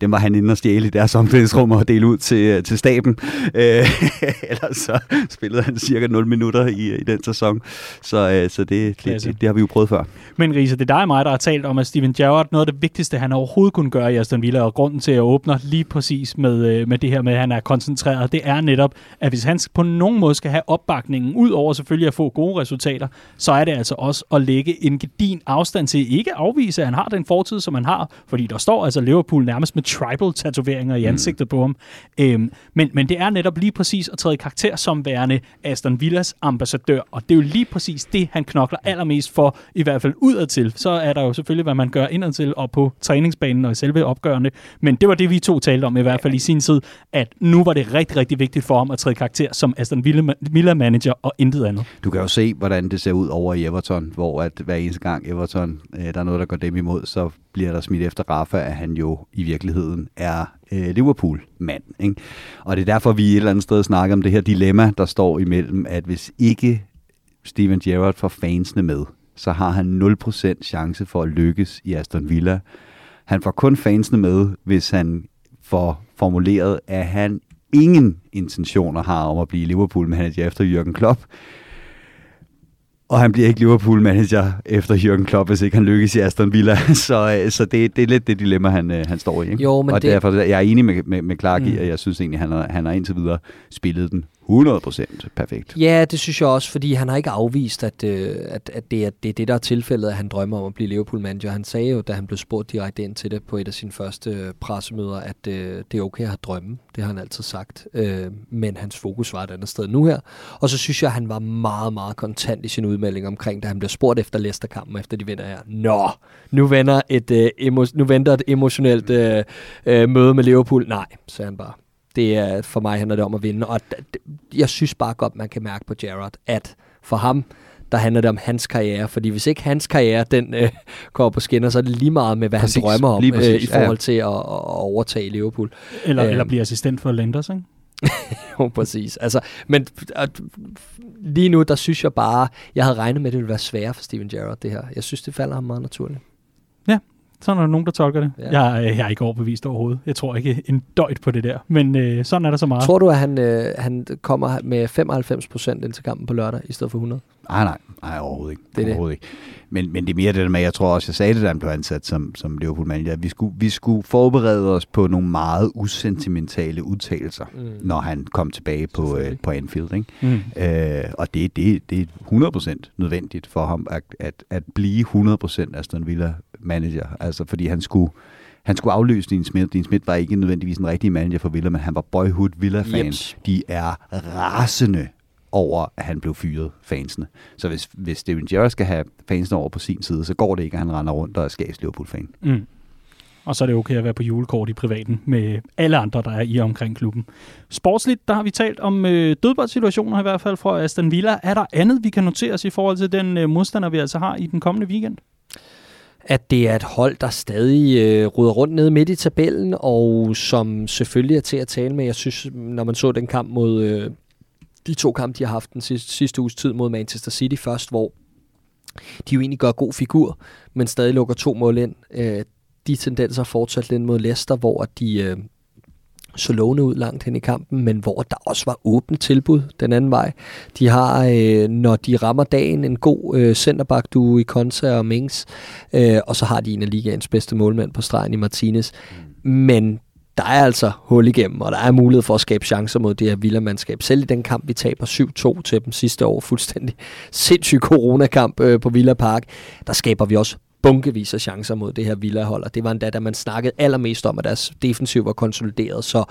dem var han inde og stjæle i deres omklædningsrum og dele ud til, øh, til staben. Øh, [laughs] ellers så spillede han cirka 0 minutter i, i den sæson. Så, øh, så det, det, det, det har vi jo prøvet før. Men Risa, det er dig og mig, der har talt om, at Steven Gerrard, noget af det vigtigste, han overhovedet kunne gøre i Aston Villa, og grunden til, at jeg åbner lige præcis med, øh, med det her med, at han er koncentreret, det er netop, at hvis han på nogen måde skal have opbakningen, ud over selvfølgelig at få gode resultater, så er det altså også at lægge en gedin afstand til, ikke afvise, at han har den fortid, som han har, fordi der står altså Liverpool nærmest med tribal-tatoveringer i ansigtet på ham. Øhm, men, men det er netop lige præcis at træde i karakter som værende Aston Villas ambassadør, og det er jo lige præcis det, han knokler allermest for, i hvert fald udadtil. Så er der jo selvfølgelig, hvad man gør indadtil og på træningsbanen og i selve opgørende. Men det var det, vi to talte om i hvert fald i sin tid, at nu var det rigtig, rigtig vigtigt for ham at træde i karakter som Aston Villa- Villa-manager og intet andet. Du kan jo se, hvordan det ser ud over i Everton, hvor at hver eneste gang Everton, øh, der er noget, der går dem imod, så bliver der smidt efter Rafa, at han jo i virkeligheden er øh, Liverpool-mand. Ikke? Og det er derfor, vi et eller andet sted snakker om det her dilemma, der står imellem, at hvis ikke Steven Gerrard får fansene med, så har han 0% chance for at lykkes i Aston Villa. Han får kun fansene med, hvis han får formuleret, at han ingen intentioner har om at blive Liverpool-manager efter Jürgen Klopp. Og han bliver ikke Liverpool-manager efter Jürgen Klopp, hvis ikke han lykkes i Aston Villa. [laughs] så øh, så det, det er lidt det dilemma, han, øh, han står i. Ikke? Jo, men og det- derfor jeg er enig med, med, med Clark i, Mm. at jeg synes egentlig, han har, han har indtil videre spillet den 100% perfekt. Ja, det synes jeg også, fordi han har ikke afvist, at, øh, at, at det, er, det er det, der er tilfældet, at han drømmer om at blive Liverpool-manager. Han sagde jo, da han blev spurgt direkte ind til det på et af sine første øh, pressemøder, at øh, det er okay at have drømme. Det har han altid sagt. Øh, men hans fokus var et andet sted nu her. Og så synes jeg, at han var meget, meget kontant i sin udmelding omkring, da han blev spurgt efter Leicester-kampen, efter de vinder her. Nå, nu, vender et, øh, emo- nu venter et emotionelt øh, øh, møde med Liverpool. Nej, sagde han bare. Det er, for mig handler det om at vinde, og jeg synes bare godt, man kan mærke på Gerrard, at for ham, der handler det om hans karriere, fordi hvis ikke hans karriere, den øh, [laughs] kommer på skinner, så er det lige meget med, hvad Præcis, han drømmer om øh, i forhold til at, at overtage Liverpool. Eller, Øhm. eller blive assistent for Lenders, ikke? [laughs] Jo, præcis. Altså, men at, lige nu, der synes jeg bare, jeg havde regnet med, at det ville være sværere for Steven Gerrard, det her. Jeg synes, det falder ham meget naturligt. Sådan er der nogen, der tolker det. Ja. Jeg, øh, jeg er ikke overbevist overhovedet. Jeg tror ikke en døjt på det der. Men øh, sådan er der så meget. Tror du, at han, øh, han kommer med 95 procent ind til kampen på lørdag, i stedet for 100? Nej, nej, nej, overhovedet ikke. Det er det. overhovedet ikke. Men, men det er mere det der med, jeg tror også, jeg sagde det, da han blev ansat som, som Liverpool manager, at vi skulle, vi skulle forberede os på nogle meget usentimentale udtalelser, Mm. når han kom tilbage på, øh, på Anfield. Ikke? Mm. Øh, og det, det, det er 100% nødvendigt for ham at, at, at blive 100% Aston Villa manager. Altså fordi han skulle, han skulle afløse Dean Smith. Dean Smith var ikke nødvendigvis en rigtig manager for Villa, men han var boyhood Villa-fan. Jeps. De er rasende over, at han blev fyret, fansene. Så hvis, hvis Steven Gerrard skal have fansene over på sin side, så går det ikke, at han render rundt og er skabs Liverpool-fan. Mm. Og så er det okay at være på julekort i privaten med alle andre, der er i omkring klubben. Sportsligt, der har vi talt om øh, dødboldssituationer i hvert fald fra Aston Villa. Er der andet, vi kan notere os i forhold til den øh, modstander, vi altså har i den kommende weekend? At det er et hold, der stadig øh, ruder rundt nede midt i tabellen, og som selvfølgelig er til at tale med. Jeg synes, når man så den kamp mod øh, de to kampe, de har haft den sidste, sidste uges tid mod Manchester City først, hvor de jo egentlig gør god figur, men stadig lukker to mål ind. Øh, de tendenser fortsat lidt mod Leicester, hvor de øh, så lovende ud langt hen i kampen, men hvor der også var åbent tilbud den anden vej. De har, øh, når de rammer dagen, en god øh, centerback du i Konsa og Mings, øh, og så har de en af ligaens bedste målmænd på stregen i Martinez. Men der er altså hul igennem, og der er mulighed for at skabe chancer mod det her Villa-mandskab. Selv i den kamp, vi taber 7-2 til dem sidste år, fuldstændig [laughs] sindssyg coronakamp øh, på Villa Park, der skaber vi også bunkevis af chancer mod det her Villa-hold, og det var endda, da man snakkede allermest om, at deres defensiv var konsolideret. Så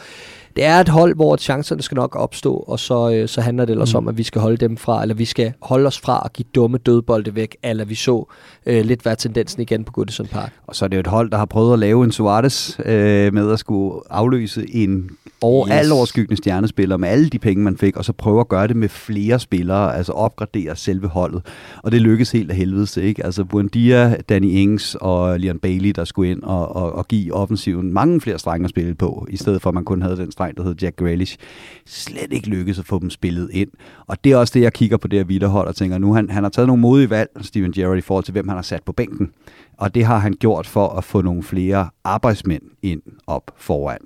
det er et hold, hvor chancerne skal nok opstå, og så, øh, så handler det ellers mm. om, at vi skal holde dem fra, eller vi skal holde os fra at give dumme dødbolde væk, eller vi så øh, lidt være tendensen igen på Goodison Park. Og så er det jo et hold, der har prøvet at lave en Suarez øh, med at skulle afløse en over Yes. al overskyggende stjernespiller med alle de penge, man fik, og så prøve at gøre det med flere spillere, altså opgradere selve holdet. Og det lykkedes helt af helvede til, ikke? Altså Buendia, Danny Ings og Leon Bailey, der skulle ind og, og, og give offensiven mange flere strenge at spille på, i stedet for at man kun havde den dreng, der hed Jack Grealish. Slet ikke lykkedes at få dem spillet ind. Og det er også det, jeg kigger på det her Vitterhold og tænker, nu han, han har taget nogle modige valg, Steven Gerrard, i forhold til, hvem han har sat på bænken. Og det har han gjort for at få nogle flere arbejdsmænd ind op foran.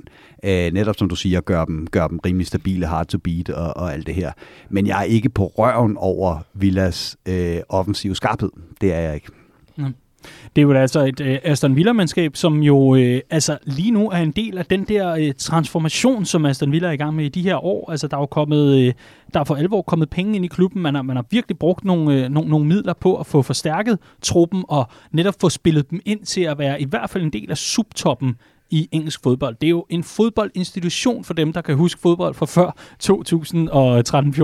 Øh, netop som du siger, gør dem, gør dem rimelig stabile, hard to beat og, og alt det her. Men jeg er ikke på røven over Villas øh, offensive skarphed. Det er jeg ikke. Det er jo altså et øh, Aston Villa-mandskab, som jo øh, altså lige nu er en del af den der øh, transformation, som Aston Villa er i gang med i de her år. Altså der er jo kommet, øh, der er for alvor kommet penge ind i klubben. Man har, man har virkelig brugt nogle, øh, nogle, nogle midler på at få forstærket truppen og netop få spillet dem ind til at være i hvert fald en del af subtoppen i engelsk fodbold. Det er jo en fodboldinstitution for dem, der kan huske fodbold fra før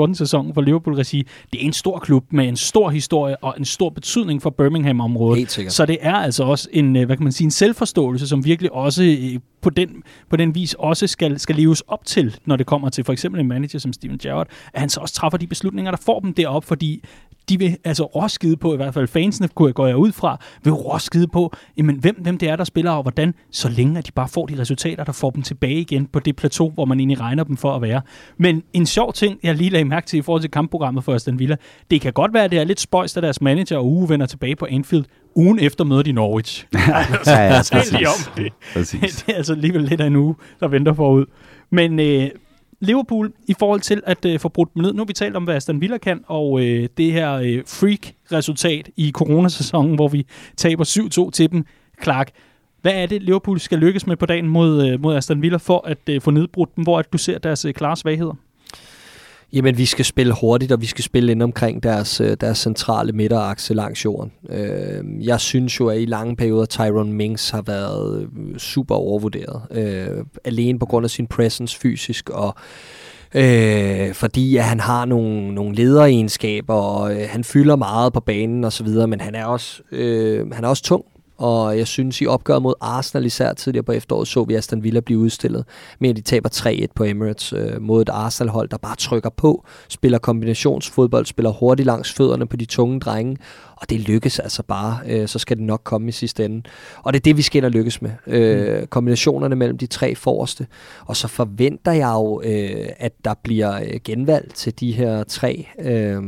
2013-14 sæsonen for Liverpool-regi. Det er en stor klub med en stor historie og en stor betydning for Birmingham-området. Så det er altså også en, øh, hvad kan man sige, en selvforståelse, som virkelig også øh, på den, på den vis også skal, skal leves op til, når det kommer til for eksempel en manager som Steven Gerrard, at han så også træffer de beslutninger, der får dem derop, fordi de vil altså råskide på, i hvert fald fansene kunne jeg- går jeg ud fra, vil råskide på, jamen, hvem, hvem det er, der spiller, og hvordan, så længe at de bare får de resultater, der får dem tilbage igen på det plateau, hvor man egentlig regner dem for at være. Men en sjov ting, jeg lige lagde mærke til i forhold til kampprogrammet for Aston Villa, det kan godt være, at det er lidt spøjst, at deres manager og uge vender tilbage på Anfield ugen efter mødet i Norwich. [laughs] Ja, ja, lige om det. Præcis. [laughs] det er altså alligevel lidt af en uge, der venter forud. Men øh, Liverpool, i forhold til at øh, få brudt dem ned, nu har vi talt om, hvad Aston Villa kan, og øh, det her øh, freak-resultat i coronasæsonen, hvor vi taber 7-2 til dem. Clark, hvad er det, Liverpool skal lykkes med på dagen mod, øh, mod Aston Villa for at øh, få nedbrudt dem? Hvor er det, du ser deres øh, klare svagheder? Jamen, vi skal spille hurtigt, og vi skal spille ind omkring deres, øh, deres centrale midterakse langs jorden. Øh, jeg synes jo, at i lange perioder Tyrone Mings har været øh, super overvurderet. Øh, alene på grund af sin presence fysisk, og øh, fordi at han har nogle, nogle lederegenskaber, og øh, han fylder meget på banen og så videre, men han er også, øh, han er også tung. Og jeg synes, i opgøret mod Arsenal, især tidligere på efteråret, så vi Aston Villa blive udstillet. Men de taber 3-1 på Emirates øh, mod et Arsenal-hold, der bare trykker på, spiller kombinationsfodbold, spiller hurtigt langs fødderne på de tunge drenge. Og det lykkes altså bare, øh, så skal det nok komme i sidste ende. Og det er det, vi skal ind og lykkes med. Øh, kombinationerne mellem de tre forreste. Og så forventer jeg jo, øh, at der bliver øh, genvalg til de her tre. Øh,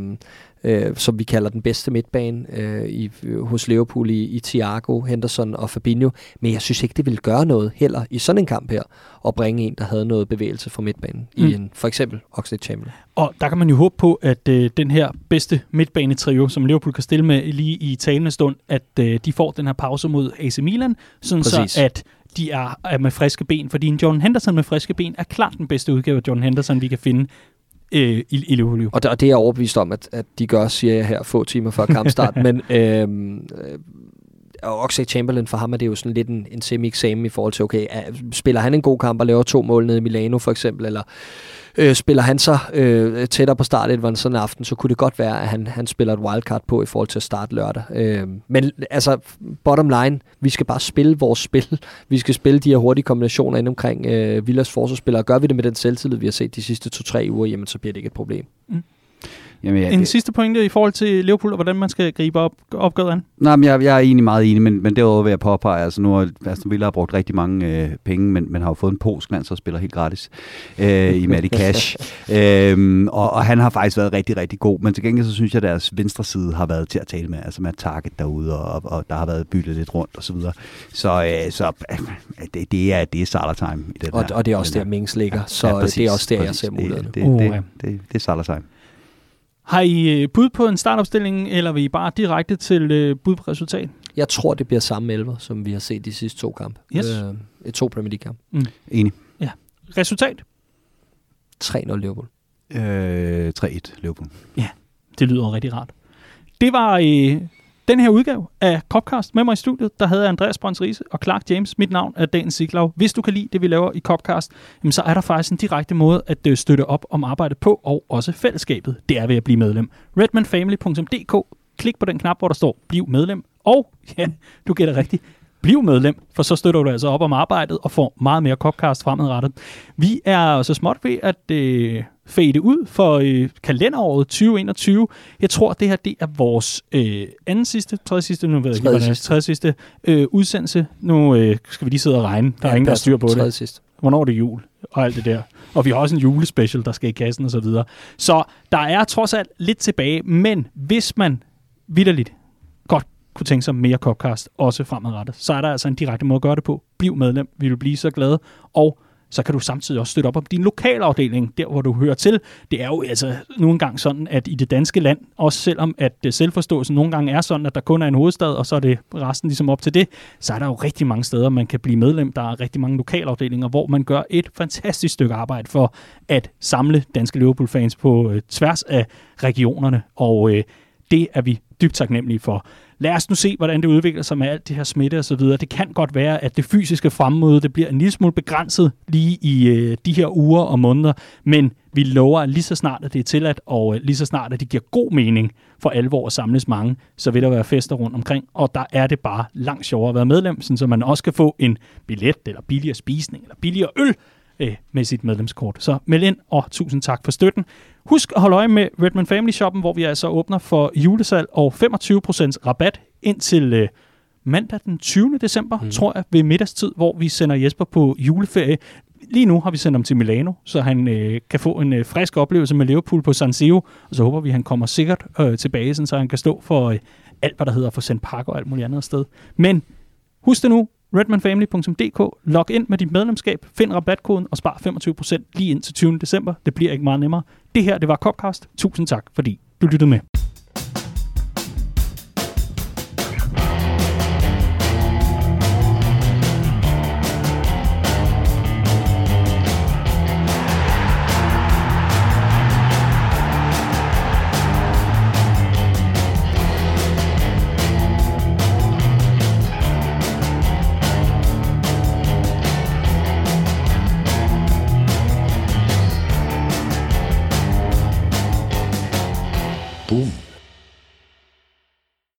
øh, som vi kalder den bedste midtbane øh, i, hos Liverpool i, i Thiago, Henderson og Fabinho. Men jeg synes ikke, det ville gøre noget heller i sådan en kamp her, at bringe en, der havde noget bevægelse fra midtbanen, mm. i en for eksempel Oxlade Chamberlain. Og der kan man jo håbe på, at øh, den her bedste midtbanetrio, som Liverpool kan stille med lige i talende stund, at øh, de får den her pause mod AC Milan, sådan Præcis. så at de er, er med friske ben, fordi en John Henderson med friske ben er klart den bedste udgave af John Henderson, vi kan finde øh, i, i Liverpool. Og, og det er jeg overbevist om, at, at de gør, siger jeg her, få timer før kampstart. [laughs] men øh, og Oxlade Chamberlain, for ham er det jo sådan lidt en, en semi-eksamen i forhold til, okay, er, spiller han en god kamp og laver to mål nede i Milano for eksempel, eller øh, spiller han så øh, tættere på start end sådan en aften, så kunne det godt være, at han, han spiller et wildcard på i forhold til at starte lørdag. Øh, men altså, bottom line, vi skal bare spille vores spil. Vi skal spille de her hurtige kombinationer ind omkring øh, Villas forsvarsspillere. Gør vi det med den selvtillid, vi har set de sidste to-tre uger, jamen så bliver det ikke et problem. Mm. Jamen, ja, en det... sidste pointe i forhold til Liverpool, og hvordan man skal gribe op, opgøret an? Nej, men jeg, jeg er egentlig meget enig, men, men derudover vil jeg påpege, altså nu har Aston Villa har brugt rigtig mange øh, penge, men, men har jo fået en polsk land, så spiller helt gratis øh, i Matty Cash. [laughs] øhm, og, og han har faktisk været rigtig, rigtig god, men til gengæld så synes jeg, at deres venstre side har været til at tale med, altså med Target derude, og, og der har været byttet lidt rundt og så videre. Så, øh, så øh, det, det, er, det er Salah time i den og, her. Og det er også der, Mings ligger, ja, så ja, præcis, det er også der, præcis, jeg ser muligheden. Det, det, uh, det, det, det, det er Salah time. Har I øh, bud på en startopstilling, eller vil I bare direkte til øh, bud på resultat? Jeg tror, det bliver samme elver, som vi har set de sidste to kampe. Yes. Øh, to Premier League-kampe. Mm. Enig. Ja. Resultat? 3-0 Liverpool. Øh, 3-1 Liverpool. Ja, det lyder rigtig rart. Det var øh, den her udgave af Copcast med mig i studiet, der havde Andreas Brøns Riese og Clark James. Mit navn er Dan Siglau. Hvis du kan lide det, vi laver i Copcast, jamen så er der faktisk en direkte måde at øh, støtte op om arbejdet på, og også fællesskabet. Det er ved at blive medlem. redmanfamily.dk Klik på den knap, hvor der står Bliv medlem. Og, ja, du gætter rigtigt, bliv medlem, for så støtter du altså op om arbejdet og får meget mere Copcast fremadrettet. Vi er så småt ved at øh, fade ud for øh, kalenderåret 2021. Jeg tror, det her det er vores øh, anden sidste, tredje sidste, nu ved jeg ikke, det er, tredje sidste øh, udsendelse. Nu øh, skal vi lige sidde og regne. Der ja, er ingen, der styr på det. Sidste. Hvornår er det jul? Og alt det der. Og vi har også en julespecial, der skal i kassen og så videre. Så der er trods alt lidt tilbage, men hvis man vidderligt kunne tænke sig mere Copcast, også fremadrettet, så er der altså en direkte måde at gøre det på. Bliv medlem, vi vil blive så glade. Og så kan du samtidig også støtte op om din lokalafdeling, der hvor du hører til. Det er jo altså nu engang sådan, at i det danske land, også selvom at øh, selvforståelsen nogle gange er sådan, at der kun er en hovedstad, og så er det resten ligesom op til det, så er der jo rigtig mange steder, man kan blive medlem. Der er rigtig mange lokalafdelinger, hvor man gør et fantastisk stykke arbejde for at samle danske Liverpool-fans på øh, tværs af regionerne, og øh, det er vi dybt taknemmelige for lad os nu se, hvordan det udvikler sig med alt det her smitte og så videre. Det kan godt være, at det fysiske fremmøde det bliver en lille smule begrænset lige i øh, de her uger og måneder, men vi lover, at lige så snart, at det er tilladt, og øh, lige så snart, at det giver god mening for alvor at samles mange, så vil der være fester rundt omkring, og der er det bare langt sjovere at være medlem, så man også kan få en billet, eller billigere spisning, eller billigere øl, øh, med sit medlemskort. Så meld ind, og tusind tak for støtten. Husk at holde øje med Redman Family Shoppen, hvor vi altså åbner for julesalg og 25% rabat indtil øh, mandag den 20. december, mm. tror jeg, ved middagstid, hvor vi sender Jesper på juleferie. Lige nu har vi sendt ham til Milano, så han øh, kan få en øh, frisk oplevelse med Liverpool på San Siro, og så håber vi, at han kommer sikkert øh, tilbage, sådan, så han kan stå for øh, alt, hvad der hedder for sendt pakke og alt muligt andet sted. Men husk det nu, redmanfamily.dk. Log ind med dit medlemskab, find rabatkoden og spar 25% lige ind til 20. december. Det bliver ikke meget nemmere. Det her, det var Copcast. Tusind tak, fordi du lyttede med.